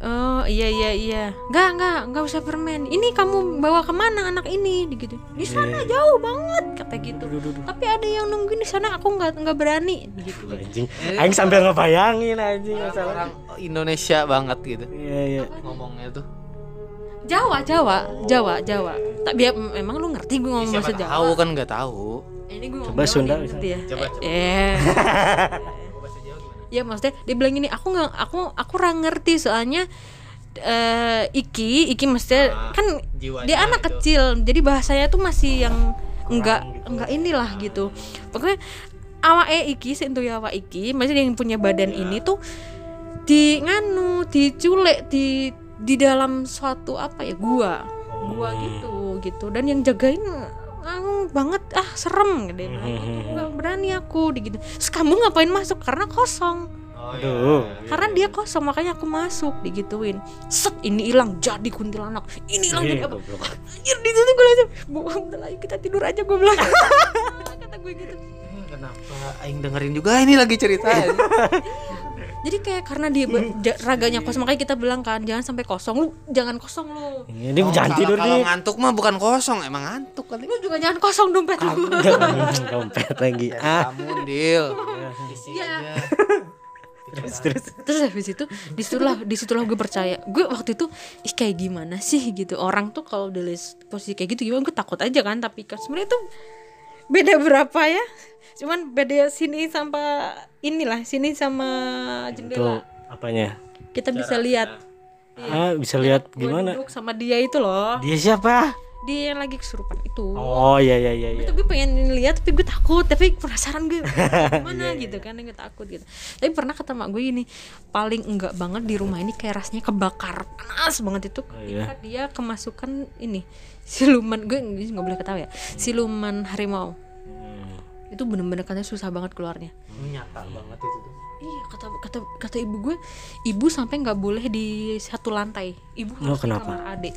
Speaker 3: Oh iya iya iya. Enggak enggak enggak usah permen. Ini kamu bawa ke mana anak ini? Gitu. Di sana jauh banget kata gitu. Tapi ada yang nungguin di sana. Aku nggak nggak berani. Gitu.
Speaker 1: Anjing. Aing sambil ngebayangin anjing.
Speaker 2: Orang Indonesia banget gitu
Speaker 1: Iya iya.
Speaker 2: ngomongnya tuh.
Speaker 3: Jawa Jawa Jawa Jawa. Tak biar emang lu ngerti gue ngomong bahasa Jawa.
Speaker 2: tahu kan nggak tahu.
Speaker 3: ini gue
Speaker 1: Coba Sunda
Speaker 3: bisa
Speaker 1: bisa.
Speaker 3: ya
Speaker 2: Coba, coba.
Speaker 3: eh ya maksudnya dia bilang gini aku nggak aku aku kurang ngerti soalnya eh Iki Iki maksudnya
Speaker 2: Ah,
Speaker 3: kan dia anak
Speaker 2: itu.
Speaker 3: kecil jadi bahasanya tuh masih yang enggak enggak inilah gitu pokoknya awak e Iki sentuh awak Iki maksudnya yang punya badan
Speaker 2: Iya.
Speaker 3: ini tuh di nganu diculik di di dalam suatu apa ya gua. Gua gitu gitu. Dan yang jagain nganu banget ah serem gitu nggak berani aku gitu kamu ngapain masuk? Karena kosong.
Speaker 2: Oh,
Speaker 1: Aduh.
Speaker 3: karena dia kosong makanya aku masuk digituin. Set ini hilang jadi kuntilanak. Ini hilang jadi
Speaker 1: Iya,
Speaker 3: apa anjir di situ gue langsung lah yuk kita tidur aja gue bilang. Kata gue gitu.
Speaker 2: Kenapa? Aing dengerin juga ini lagi cerita.
Speaker 3: jadi kayak karena dia ja- raganya kosong makanya kita bilang kan jangan sampai kosong lu jangan kosong lu
Speaker 1: Ini jangan tidur
Speaker 2: Kalau
Speaker 1: nih.
Speaker 2: ngantuk mah bukan kosong, emang ngantuk kali.
Speaker 3: lu juga jangan kosong dompet lu
Speaker 1: Dompet lagi. Ah.
Speaker 2: Kamu deal.
Speaker 3: Iya.
Speaker 1: Terus terus.
Speaker 3: terus habis itu di situlah di situlah gue percaya gue waktu itu ih kayak gimana sih gitu orang tuh kalau udah lis- posisi kayak gitu gimana gue takut aja kan tapi kan sebenarnya tuh beda berapa ya? Cuman beda sini sama inilah sini sama
Speaker 1: Itu
Speaker 3: jendela
Speaker 1: apanya?
Speaker 3: kita bisa lihat.
Speaker 1: Ah, bisa lihat
Speaker 3: gue
Speaker 1: gimana?
Speaker 3: duduk sama dia itu loh.
Speaker 1: Dia siapa?
Speaker 3: dia yang lagi kesurupan itu.
Speaker 1: Oh iya iya iya iya.
Speaker 3: itu gue pengen lihat tapi gue takut tapi penasaran gue gimana gitu kan gue takut gitu. Tapi pernah kata mak gue ini paling enggak banget di rumah ini kayak rasanya kebakar. Panas banget itu.
Speaker 1: Iya.
Speaker 3: ketika dia kemasukan ini siluman gue nggak boleh ketawa ya siluman harimau
Speaker 1: Hmm.
Speaker 3: itu bener-bener katanya susah banget keluarnya
Speaker 2: Nyata banget itu tuh.
Speaker 3: iya kata kata kata ibu gue ibu sampai nggak boleh di satu lantai ibu
Speaker 1: Oh,
Speaker 3: harus di
Speaker 1: kenapa?
Speaker 3: kamar adik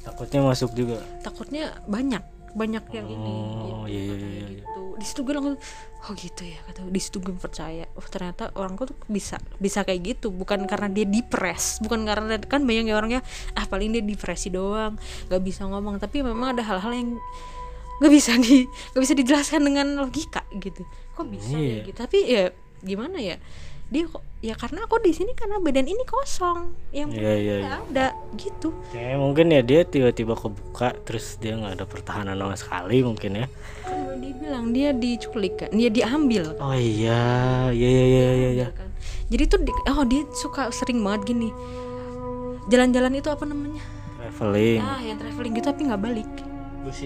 Speaker 1: Takutnya masuk juga.
Speaker 3: takutnya banyak banyak yang ini
Speaker 1: Oh, iya, iya, iya, iya.
Speaker 3: gitu. Di situ gue langsung oh gitu ya kata di situ gue percaya oh ternyata orang tuh bisa bisa kayak gitu. Bukan karena dia depres bukan karena kan banyak ya orangnya ah paling dia depresi doang nggak bisa ngomong. Tapi memang ada hal-hal yang nggak bisa di nggak bisa dijelaskan dengan logika gitu. Kok bisa
Speaker 1: Iya.
Speaker 3: ya? Gitu tapi ya gimana ya dia kok ya karena aku di sini karena badan ini kosong yang
Speaker 1: Iya, iya,
Speaker 3: nggak ada gitu
Speaker 1: Ya mungkin ya dia tiba-tiba kebuka terus dia nggak ada pertahanan sama sekali mungkin ya.
Speaker 3: kan gue dibilang dia diculik kan dia diambil
Speaker 1: Oh iya, iya iya iya iya. iya.
Speaker 3: kan jadi tuh di- oh dia suka sering banget gini jalan-jalan itu apa namanya
Speaker 1: Traveling.
Speaker 3: ah yang traveling gitu tapi nggak balik ya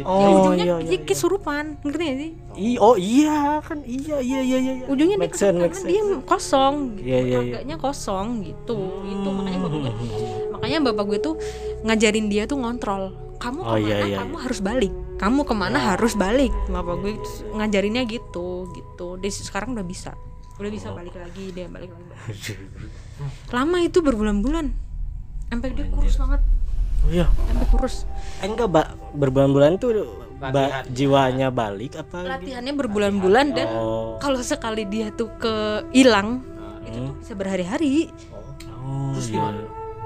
Speaker 1: Oh
Speaker 3: ujungnya
Speaker 1: iya
Speaker 3: dia
Speaker 1: iya.
Speaker 3: kesurupan ngerti gak sih?
Speaker 1: I- oh iya kan iya iya iya iya. iya.
Speaker 3: ujungnya dia
Speaker 1: Make sense,
Speaker 3: kesurupan karena dia kosong gitu
Speaker 1: Iya, iya, iya.
Speaker 3: raganya kosong gitu. Itu makanya bapak gue. Makanya bapak gue tuh ngajarin dia tuh ngontrol. Kamu
Speaker 1: Oh,
Speaker 3: ke mana?
Speaker 1: iya, iya,
Speaker 3: kamu harus balik. Kamu ke mana? Harus balik. Bapak gue ngajarinnya gitu gitu. Dia sekarang udah bisa. Udah bisa
Speaker 1: Oh.
Speaker 3: balik lagi dia balik lagi. Lama itu berbulan-bulan. Sampai dia kurus banget.
Speaker 1: Oh iya.
Speaker 3: sampai kurus
Speaker 1: Eh, enggak, Mbak. Berbulan-bulan tuh ba- jiwanya balik apa?
Speaker 3: latihannya berbulan-bulan dan
Speaker 1: Oh.
Speaker 3: kalau sekali dia tuh ke hilang itu
Speaker 1: Hmm.
Speaker 3: tuh bisa berhari-hari
Speaker 1: Oh, iya.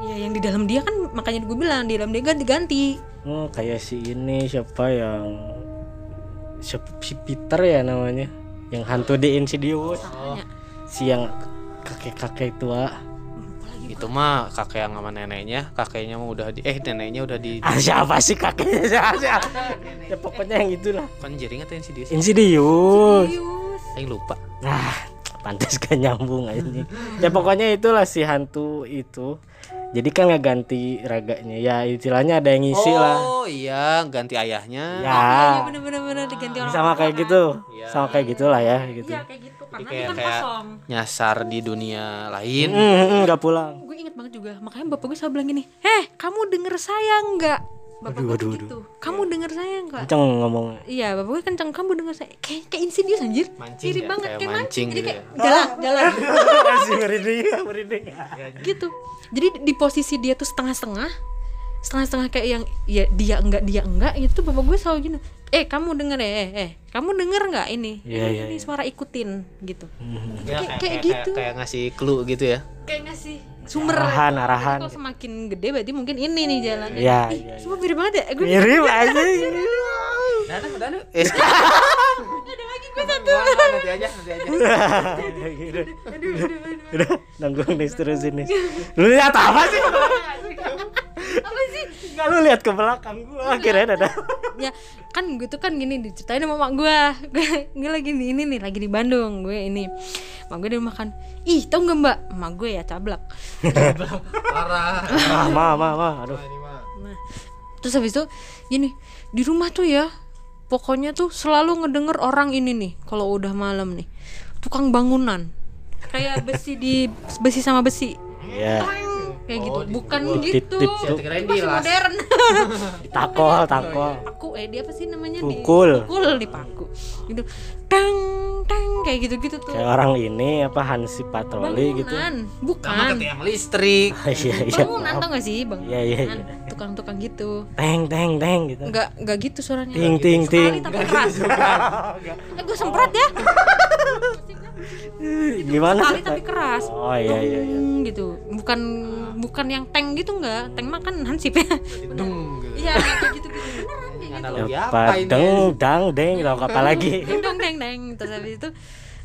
Speaker 3: ya yang di dalam dia kan makanya gue bilang di dalam dia ganti-ganti
Speaker 1: Oh, kayak si ini siapa yang siapa si Peter ya namanya yang hantu di Insidious
Speaker 3: Makanya.
Speaker 1: si yang kakek-kakek tua
Speaker 2: itu mah kakek yang sama neneknya kakeknya mah udah di eh neneknya udah di
Speaker 1: ah, siapa sih kakeknya? Siapa, siapa? ya pokoknya yang itulah.
Speaker 2: Kan jaring atau Insidious.
Speaker 1: Insidious.
Speaker 2: Aing lupa.
Speaker 1: Nah pantas gak nyambung aja ya pokoknya itulah si hantu itu jadi kan nggak ganti raganya. Ya istilahnya ada yang ngisi lah.
Speaker 2: Oh iya ganti ayahnya.
Speaker 1: Ya.
Speaker 3: Iya bener-bener bener diganti orang
Speaker 1: sama kayak gitu.
Speaker 2: Iya.
Speaker 1: sama kayak gitulah ya gitu.
Speaker 3: Iya kayak gitu. Karena
Speaker 2: kayak
Speaker 3: dia kan
Speaker 2: kayak
Speaker 3: kosong.
Speaker 2: nyasar di dunia lain.
Speaker 1: Hmm, nggak pulang.
Speaker 3: Gue inget banget juga makanya bapak gue selalu bilang gini heh kamu denger saya nggak bapak gue tuh gitu kamu denger saya nggak
Speaker 1: kenceng ngomongnya
Speaker 3: Iya, bapak gue kenceng kamu denger saya kayak kayak insidious anjir.
Speaker 2: Mancing
Speaker 3: Mirip
Speaker 2: ya,
Speaker 3: banget
Speaker 2: kayak
Speaker 3: kayak
Speaker 2: mancing
Speaker 3: Jadi
Speaker 2: gitu
Speaker 3: kayak jalan, jalan
Speaker 1: masih merinding merinding
Speaker 3: gitu. Jadi di posisi dia tuh setengah-setengah. Setengah-setengah kayak yang ya dia enggak dia enggak itu bapak gue selalu gini. Eh, kamu denger ya, eh, eh, kamu denger nggak ini?
Speaker 1: Iya,
Speaker 3: ini,
Speaker 1: iya,
Speaker 3: ini suara ikutin gitu.
Speaker 2: Ya,
Speaker 3: Kayak- kayak gitu.
Speaker 2: kayak ngasih clue gitu ya
Speaker 3: Kayak ngasih sumber
Speaker 1: Arahan,
Speaker 3: Jadi
Speaker 1: arahan.
Speaker 3: Kalau semakin gede berarti mungkin ini nih jalannya.
Speaker 1: Iya,
Speaker 3: Ih,
Speaker 1: iya,
Speaker 3: Semua mirip banget ya. Gue
Speaker 1: mirip aja
Speaker 2: Danu. Eh,
Speaker 3: ada lagi gue satu.
Speaker 2: nanti aja, nanti aja.
Speaker 1: udah, udah nanggung nih terusin nih lu lihat apa sih?
Speaker 3: Apa sih?
Speaker 1: nggak lu lihat ke belakang gua. Akhirnya ada
Speaker 3: ya kan gue tuh kan gini diceritain sama mak gue gue lagi di ini nih lagi di Bandung gue ini. Mak gue dia makan ih tau nggak mbak? Mak gue ya cablak.
Speaker 2: Parah.
Speaker 1: ah ma ma ma aduh.
Speaker 3: Nah, terus habis itu gini di rumah tuh ya pokoknya tuh selalu ngedenger orang ini nih kalau udah malam nih. Tukang bangunan. Kayak besi di besi sama besi.
Speaker 1: Ya
Speaker 3: kayak gitu. Bukan
Speaker 1: Tit-
Speaker 3: gitu.
Speaker 1: Tit-
Speaker 2: Saya kirain
Speaker 3: masih modern.
Speaker 1: Takol takol.
Speaker 3: Paku eh dia apa sih namanya?
Speaker 1: Pukul.
Speaker 3: di pukul di paku. Gitu tang tang kayak gitu gitu tuh.
Speaker 1: Kayak orang ini apa Hansi patroli gitu.
Speaker 3: Bangunan
Speaker 2: Sama
Speaker 3: bukan
Speaker 2: ke tiang listrik.
Speaker 1: iya iya.
Speaker 3: Bangunan tau gak sih? Bang
Speaker 1: Iya, iya, iya.
Speaker 3: tukang-tukang gitu.
Speaker 1: Teng teng teng gitu.
Speaker 3: Nggak nggak gitu suaranya.
Speaker 1: Ting ting ting.
Speaker 3: Sekali tapi keras. Eh gue semprot ya.
Speaker 1: Gimana?
Speaker 3: Sekali tapi keras.
Speaker 1: Oh iya iya iya.
Speaker 3: Gitu. Bukan bukan yang tank gitu nggak? Tank mah kan hansip ya.
Speaker 2: Dung. gitu.
Speaker 3: iya kayak
Speaker 2: Analogi
Speaker 1: apa
Speaker 2: apa ini?
Speaker 1: deng dang deng tau apa lagi?
Speaker 3: Dong deng deng terus habis itu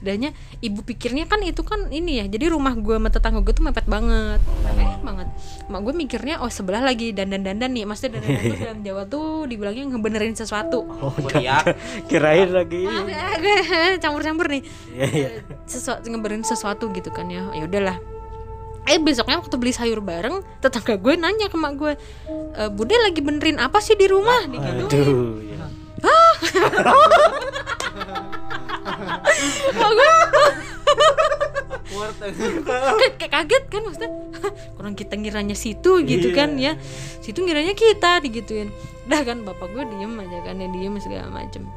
Speaker 3: danya ibu pikirnya kan itu kan ini ya jadi rumah gue sama tetangga gue tuh mepet banget. Mepet banget. Mak gue mikirnya oh sebelah lagi dandan dandan nih. Maksudnya dandan dandan tuh dalam Jawa tuh dibilangnya ngebenerin sesuatu.
Speaker 1: Oh
Speaker 2: Teriak.
Speaker 1: kirain lagi.
Speaker 3: Maaf ya gue campur-campur nih.
Speaker 1: Iya iya.
Speaker 3: Sesuatu ngebenerin sesuatu gitu kan ya. Ya udahlah eh besoknya waktu beli sayur bareng tetangga gue nanya ke mak gue e, bude lagi benerin apa sih di rumah? Di gitu
Speaker 1: aduh ya.
Speaker 3: mak gue kayak, kaget kan maksudnya kurang kita ngiranya situ gitu
Speaker 1: Iya.
Speaker 3: kan ya. Situ ngiranya kita digituin. Dah kan bapak gue diem aja kan ya diem segala macem.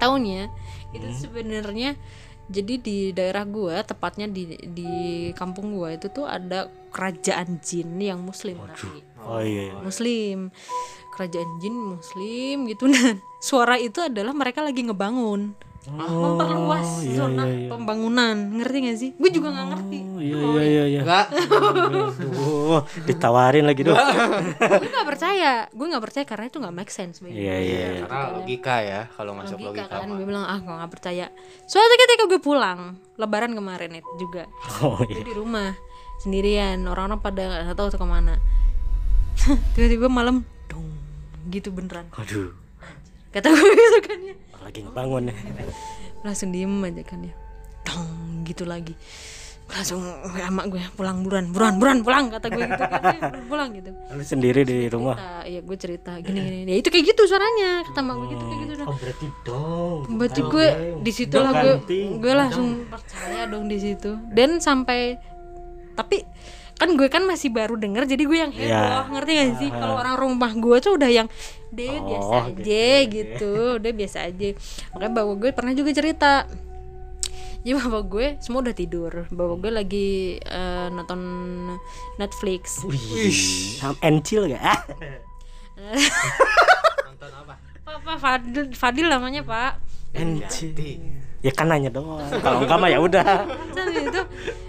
Speaker 3: Tahunnya itu sebenarnya jadi di daerah gua tepatnya di di kampung gua itu tuh ada kerajaan jin yang muslim tapi
Speaker 1: oh iya iya.
Speaker 3: muslim. Kerajaan jin muslim gitu. Dan suara itu adalah mereka lagi ngebangun memperluas zona pembangunan ngerti gak sih gue juga nggak ngerti
Speaker 1: Oh, iya iya iya iya.
Speaker 2: Enggak.
Speaker 1: Aduh, ditawarin lagi dong.
Speaker 3: gue nggak percaya gue nggak percaya karena itu nggak make sense
Speaker 1: Iya iya. iya.
Speaker 2: Karena logika ya kalau masuk
Speaker 3: logika
Speaker 2: logika.
Speaker 3: kan gue bilang ah gue nggak percaya suatu ketika gue pulang lebaran kemarin itu juga
Speaker 1: Oh
Speaker 3: gue
Speaker 1: iya.
Speaker 3: di rumah sendirian orang-orang pada nggak tahu tuh ke mana tiba-tiba malam dong gitu beneran
Speaker 1: Aduh,
Speaker 3: kata gue gitu kan ya
Speaker 1: lagi ngebangun. Ya.
Speaker 3: langsung diem aja kan ya. Dong gitu lagi. Langsung sama gue pulang buruan buruan buruan pulang kata gue gitu kan ya, pulang gitu.
Speaker 1: Lu sendiri di rumah.
Speaker 3: cerita ya gue cerita gini gini ya itu kayak gitu suaranya. Kata mak gue gitu kayak gitu dah
Speaker 1: Oh berarti dong.
Speaker 3: berarti gue di situ lah gue gue langsung percaya dong di situ. Dan sampai tapi kan gue kan masih baru denger jadi gue yang heboh
Speaker 1: Iya.
Speaker 3: ngerti gak sih kalau orang rumah gue tuh udah yang deh biasa
Speaker 1: Oh,
Speaker 3: aja gitu udah biasa aja makanya bawa gue pernah juga cerita jadi bapak gue semua udah tidur bapak gue lagi eh, nonton Netflix
Speaker 1: Wih, sam encil gak? Ah.
Speaker 2: Nonton apa?
Speaker 3: Papa Fadil Fadil namanya pak
Speaker 1: Encil. Ya kan nanya doang. Kalau enggak mah ya udah.
Speaker 3: Kan itu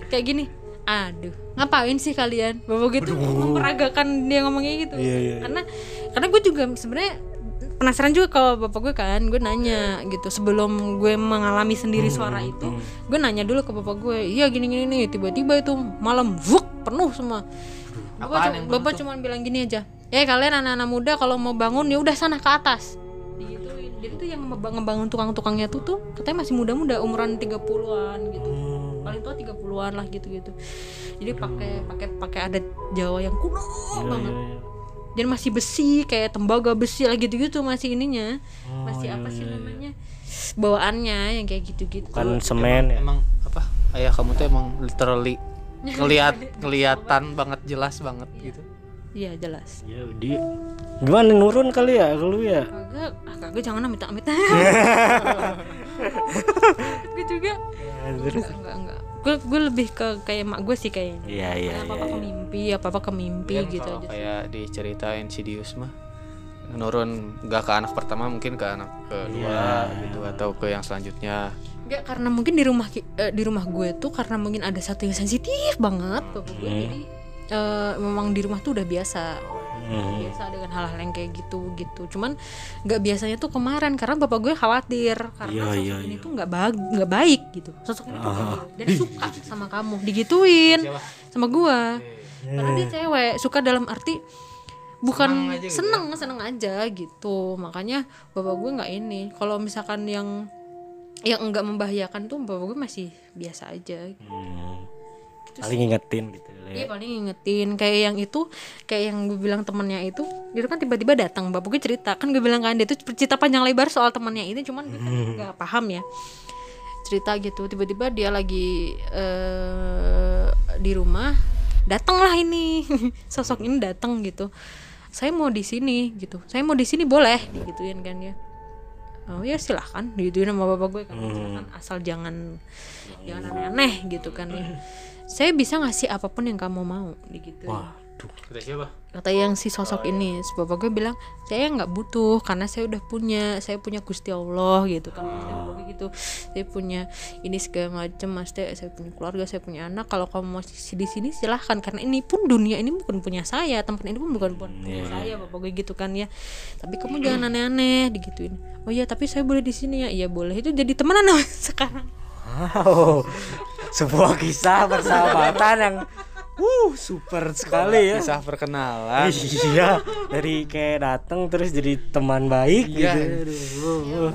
Speaker 3: kayak gini aduh. Ngapain sih kalian? Bapak gitu. Memperagakan dia ngomongnya gitu.
Speaker 1: Iya, iya.
Speaker 3: karena karena gue juga sebenarnya penasaran juga kalau bapak gue kan gue nanya gitu. Sebelum gue mengalami sendiri suara itu gue nanya dulu ke bapak gue iya gini gini nih tiba-tiba itu malam vuk penuh semua. Bapak,
Speaker 2: Apaan
Speaker 3: bapak cuma bilang gini aja eh kalian anak-anak muda kalau mau bangun ya udah sana ke atas. Digituin. Jadi tuh yang ngeba- ngebangun tukang-tukangnya tuh tuh katanya masih muda-muda umuran 30-an gitu paling tua 30-an lah gitu-gitu. Jadi pakai pakai pakai adat Jawa yang kuno banget. dan masih besi kayak tembaga besi lah gitu-gitu masih ininya. Masih apa sih namanya? Bawaannya yang kayak gitu-gitu.
Speaker 1: Kan semen ya.
Speaker 2: Emang apa? Ayah kamu tuh emang literally ngelihat kelihatan banget jelas banget gitu.
Speaker 3: iya jelas.
Speaker 1: Ya dia gimana nurun kali ya kalau ya?
Speaker 3: kagak ah kagak jangan amit amit gue juga. Enggak enggak enggak. Gue gue lebih ke kayak mak gue sih kayaknya.
Speaker 1: Iya iya
Speaker 3: apa apa
Speaker 1: iya.
Speaker 3: ke mimpi apa apa ke mimpi
Speaker 2: Kan
Speaker 3: gitu
Speaker 2: kalau
Speaker 3: aja
Speaker 2: kayak diceritain Sidious mah nurun gak ke anak pertama mungkin ke anak kedua gitu atau ke yang selanjutnya.
Speaker 3: Enggak karena mungkin di rumah eh, di rumah gue tuh karena mungkin ada satu yang sensitif banget bapak gue jadi eh, memang di rumah tuh udah biasa
Speaker 1: Hmm.
Speaker 3: biasa dengan hal-hal yang kayak gitu gitu. Cuman nggak biasanya tuh kemarin karena bapak gue khawatir. Karena
Speaker 1: Iya,
Speaker 3: sosok
Speaker 1: iya,
Speaker 3: ini tuh nggak baik nggak baik gitu. Sosok ini tuh baik. dan suka sama kamu. Digituin sama gue karena dia cewek. Suka dalam arti bukan seneng seneng aja gitu. Makanya bapak gue nggak ini. Kalau misalkan yang yang enggak membahayakan tuh bapak gue masih biasa aja.
Speaker 1: Hmm. Paling ngingetin gitu ya.
Speaker 3: Iya paling ngingetin. Kayak yang itu kayak yang gue bilang temennya itu itu kan tiba-tiba datang bapak gue cerita. Kan gue bilang kan dia tuh cerita panjang lebar soal temannya ini cuman gue kan nggak paham ya. Cerita gitu tiba-tiba dia lagi eh di rumah datanglah ini. Sosok ini datang gitu. Saya mau di sini gitu. Saya mau di sini boleh digituin kan ya oh ya silahkan digituin sama bapak gue kan. Silahkan asal jangan jangan aneh-aneh gitu kan ya saya bisa ngasih apa pun yang kamu mau gitu.
Speaker 1: Waduh.
Speaker 2: Kata siapa?
Speaker 3: kata yang si sosok ini. Si bapak gue bilang saya nggak butuh karena saya udah punya saya punya gusti allah gitu kan. Gue gitu. Saya punya ini segala macam maksudnya saya punya keluarga saya punya anak. Kalau kamu masih di sini silahkan. Karena ini pun dunia ini bukan punya saya. Tempat ini pun bukan punya saya bapak gue gitu kan ya. Tapi kamu jangan aneh-aneh digituin. Oh iya tapi saya boleh di sini ya. Iya boleh. Itu jadi temenan sekarang.
Speaker 1: Wow. Sebuah kisah persahabatan yang uh super sekali ya.
Speaker 2: Kisah perkenalan.
Speaker 1: Iya, dari kayak datang terus jadi teman baik
Speaker 2: Iya.
Speaker 1: gitu. Aduh.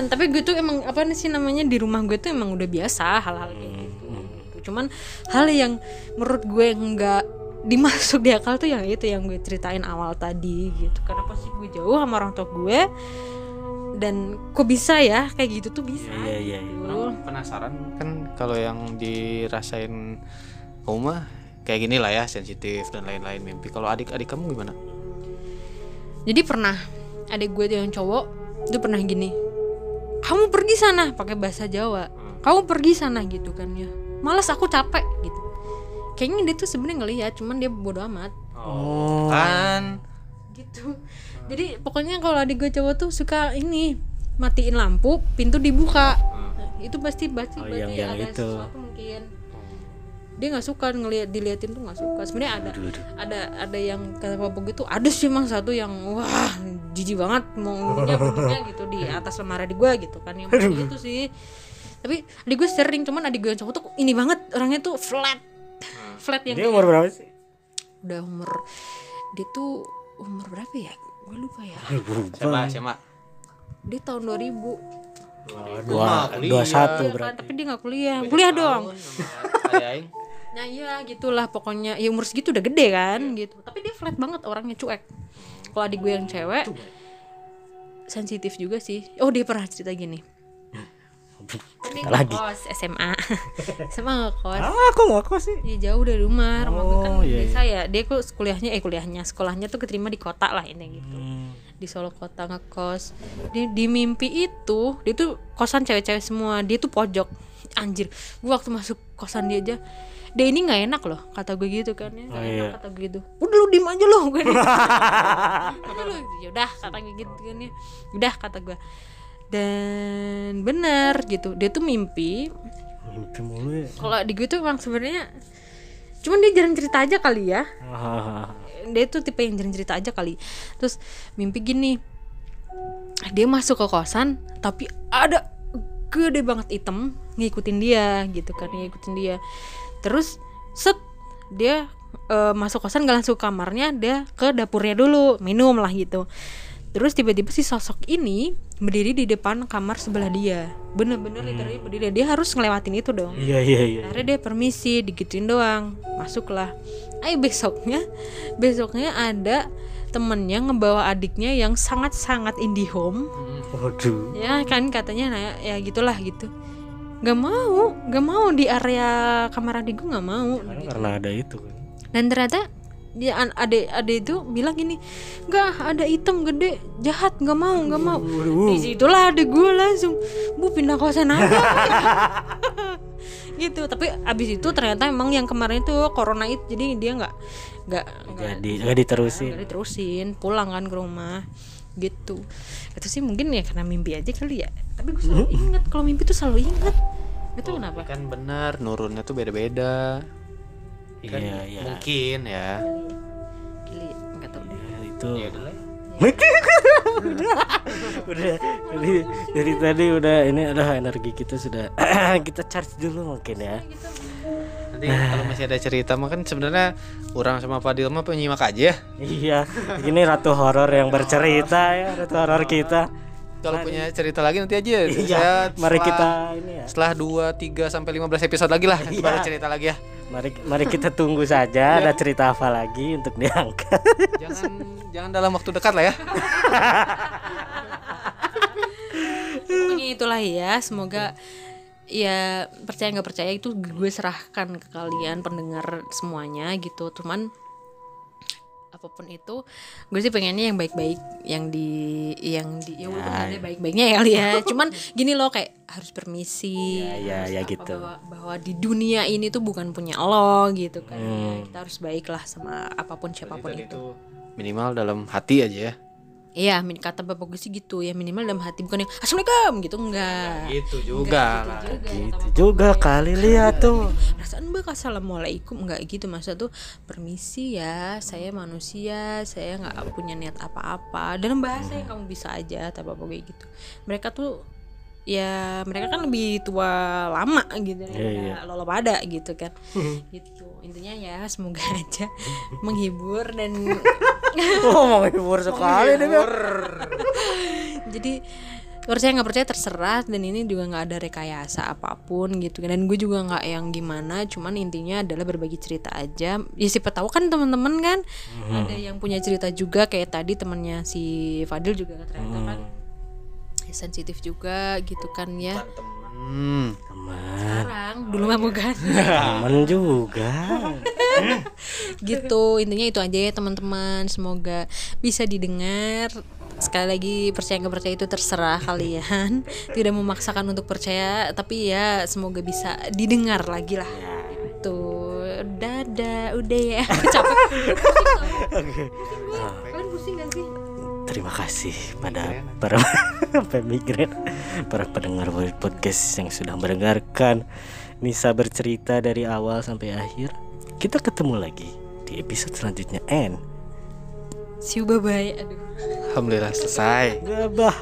Speaker 3: ampun tapi gue tuh emang apa sih namanya di rumah gue tuh emang udah biasa hal-hal kayak gitu cuman hal yang menurut gue nggak dimasuk di akal tuh yang itu yang gue ceritain awal tadi gitu karena pasti gue jauh sama orang tua gue dan kok bisa ya kayak gitu tuh bisa
Speaker 1: Iya iya. iya.
Speaker 2: Orang penasaran kan kalau yang dirasain kamu mah kayak gini lah ya sensitif dan lain-lain mimpi. Kalau adik-adik kamu gimana?
Speaker 3: jadi pernah adik gue yang cowok itu pernah gini kamu pergi sana pakai bahasa Jawa kamu pergi sana gitu kan ya malas aku capek gitu kayaknya dia tuh sebenarnya ngelihat cuman dia bodoh amat
Speaker 1: Oh.
Speaker 2: Kan
Speaker 3: gitu jadi pokoknya kalau adik gue cowok tuh suka ini matiin lampu pintu dibuka. Nah, itu pasti pasti
Speaker 1: Oh,
Speaker 3: berarti
Speaker 1: yang- yang
Speaker 3: ada
Speaker 1: itu.
Speaker 3: sesuatu mungkin. Dia nggak suka ngelihat diliatin tuh nggak suka. Sebenarnya ada
Speaker 1: Aduh, aduh.
Speaker 3: ada ada yang kata bapak gitu ada sih emang satu yang wah jijik banget maunya bentuknya gitu di atas lemari di gua gitu kan. Yang begitu itu sih. Tapi adik gue sering cuman adik gue yang cowok tuh ini banget orangnya tuh flat. Flat yang
Speaker 1: Dia umur berapa sih?
Speaker 3: udah umur dia tuh umur berapa ya gue lupa ya.
Speaker 2: Siapa? Siapa?
Speaker 3: dia tahun 2000
Speaker 1: Dua, dua satu berarti.
Speaker 3: tapi dia nggak kuliah. Kuliah dong. nah iya gitulah pokoknya. Ya umur segitu udah gede kan gitu. Tapi dia flat banget orangnya cuek. Kalau adik gue yang cewek sensitif juga sih. Oh dia pernah cerita gini Kan dia
Speaker 1: Lagi.
Speaker 3: ngekos SMA SMA ngekos
Speaker 1: Ah, aku nggak kok sih.
Speaker 3: Ya jauh dari rumah, rumah kan
Speaker 1: Oh, iya,
Speaker 3: desa ya. Dia kok kuliahnya eh kuliahnya, sekolahnya tuh keterima di kota lah ini gitu.
Speaker 1: Hmm.
Speaker 3: Di Solo kota ngekos. Di, di mimpi itu, dia tuh kosan cewek-cewek semua. Dia tuh pojok. Anjir, gua waktu masuk kosan dia aja dia ini nggak enak loh kata gue gitu kan ya nggak
Speaker 1: Oh,
Speaker 3: enak
Speaker 1: iya.
Speaker 3: kata gue gitu udah lu diem aja lo gue udah lu yaudah kata gue gitu kan ya udah kata gue dan bener gitu dia tuh mimpi.
Speaker 1: Mimpi mulu ya.
Speaker 3: kalau di gue tuh emang sebenarnya cuman dia jarang cerita aja kali ya.
Speaker 1: Ah,
Speaker 3: dia tuh tipe yang jarang cerita aja kali. Terus mimpi gini dia masuk ke kosan tapi ada gede banget item ngikutin dia gitu kan ngikutin dia. Terus set dia eh, masuk kosan gak langsung ke kamarnya dia ke dapurnya dulu minum lah gitu terus tiba-tiba si sosok ini berdiri di depan kamar sebelah dia. Bener-bener literally berdiri dia. Harus ngelewatin itu dong.
Speaker 1: Iya iya iya.
Speaker 3: akhirnya dia permisi digituin doang. Masuklah. Ayo besoknya besoknya ada temennya ngebawa adiknya yang sangat sangat indie home.
Speaker 1: Waduh.
Speaker 3: ya kan katanya nah ya gitulah gitu. Nggak mau nggak mau di area kamar adik gue nggak mau.
Speaker 1: Karena, karena ada itu kan.
Speaker 3: dan ternyata dia ade ade itu bilang gini nggak ada item gede jahat nggak mau nggak mau. Di situlah adik gue langsung bu pindah kosan aja. Gitu tapi abis itu ternyata emang yang kemarin itu corona itu jadi dia nggak nggak nggak
Speaker 1: Jadi nggak diterusin.
Speaker 3: nggak diterusin pulang kan ke rumah gitu. Itu sih mungkin ya karena mimpi aja kali ya. Tapi gue selalu ingat kalau mimpi tuh selalu ingat. Itu kenapa?
Speaker 2: Kan benar, nurunnya tuh beda-beda. Kan
Speaker 1: Iya iya.
Speaker 2: Mungkin ya.
Speaker 3: Gili, nggak tahu deh
Speaker 1: Ya, itu.
Speaker 2: Ya udah
Speaker 1: udah dari dari tadi udah ini adalah energi kita sudah kita charge dulu mungkin ya.
Speaker 2: Nanti kalau masih ada cerita mah kan sebenarnya orang sama Fadil mah penyimak aja ya.
Speaker 1: Iya, ini ratu horor yang bercerita ya, ratu horor kita.
Speaker 2: Kalau punya cerita lagi nanti aja. Saya
Speaker 1: Iya, mari
Speaker 2: setelah-
Speaker 1: kita ini ya.
Speaker 2: setelah 2 3 sampai 15 episode lagi lah nanti
Speaker 1: Iya.
Speaker 2: baru cerita lagi ya.
Speaker 1: Mari mari kita tunggu saja ada cerita apa lagi untuk diangkat.
Speaker 2: Jangan jangan dalam waktu dekat lah ya.
Speaker 3: pokoknya itulah ya semoga ya percaya nggak percaya itu gue serahkan ke kalian pendengar semuanya gitu cuman apa pun itu gue sih pengennya yang baik-baik yang di yang di ya walaupun ada baik-baiknya ya kali ya. Cuman gini loh kayak harus permisi
Speaker 1: Ya, ya, ya
Speaker 3: apa,
Speaker 1: gitu.
Speaker 3: bahwa, bahwa di dunia ini tuh bukan punya lo gitu kan. Ya, kita harus baik lah sama apa pun siapa pun itu.
Speaker 2: itu minimal dalam hati aja ya.
Speaker 3: Iya, min- kata bapak gue sih gitu ya minimal dalam hati bukan yang assalamualaikum gitu enggak.
Speaker 2: Gitu juga lah.
Speaker 1: gitu juga kali lihat tuh.
Speaker 3: Perasaan mbak assalamualaikum enggak gitu masa tuh permisi ya saya manusia saya nggak punya niat apa-apa dalam bahasa yang kamu bisa aja kata bapak gue gitu. Mereka tuh ya mereka kan lebih tua lama gitu
Speaker 1: Iya,
Speaker 3: ya lo pada gitu kan gitu intinya ya semoga aja menghibur dan
Speaker 1: Oh, mau hibur sekali. Bel.
Speaker 3: jadi percaya nggak percaya terserah dan ini juga nggak ada rekayasa apa pun gitu. Dan gue juga nggak yang gimana cuman intinya adalah berbagi cerita aja. Ya siapa tahu kan teman-teman kan? Ada yang punya cerita juga kayak tadi temennya si Fadil juga ternyata kan? Ya, sensitif juga gitu kan ya
Speaker 2: Hmm.
Speaker 1: Teman,
Speaker 3: sekarang dulu mah bukan.
Speaker 1: Teman juga.
Speaker 3: gitu intinya itu aja ya teman-teman. Semoga bisa didengar. Sekali lagi percaya nggak percaya itu terserah kalian. Tidak memaksakan untuk percaya tapi ya semoga bisa didengar lagi lah. Itu dadah udah ya. Capek. Pusing tau. pusing pusing gak sih
Speaker 1: terima kasih pada para pemigran para pendengar podcast yang sudah mendengarkan Nisa bercerita dari awal sampai akhir kita ketemu lagi di episode selanjutnya and
Speaker 3: See you bye bye. Aduh.
Speaker 2: Alhamdulillah selesai.
Speaker 1: bye bye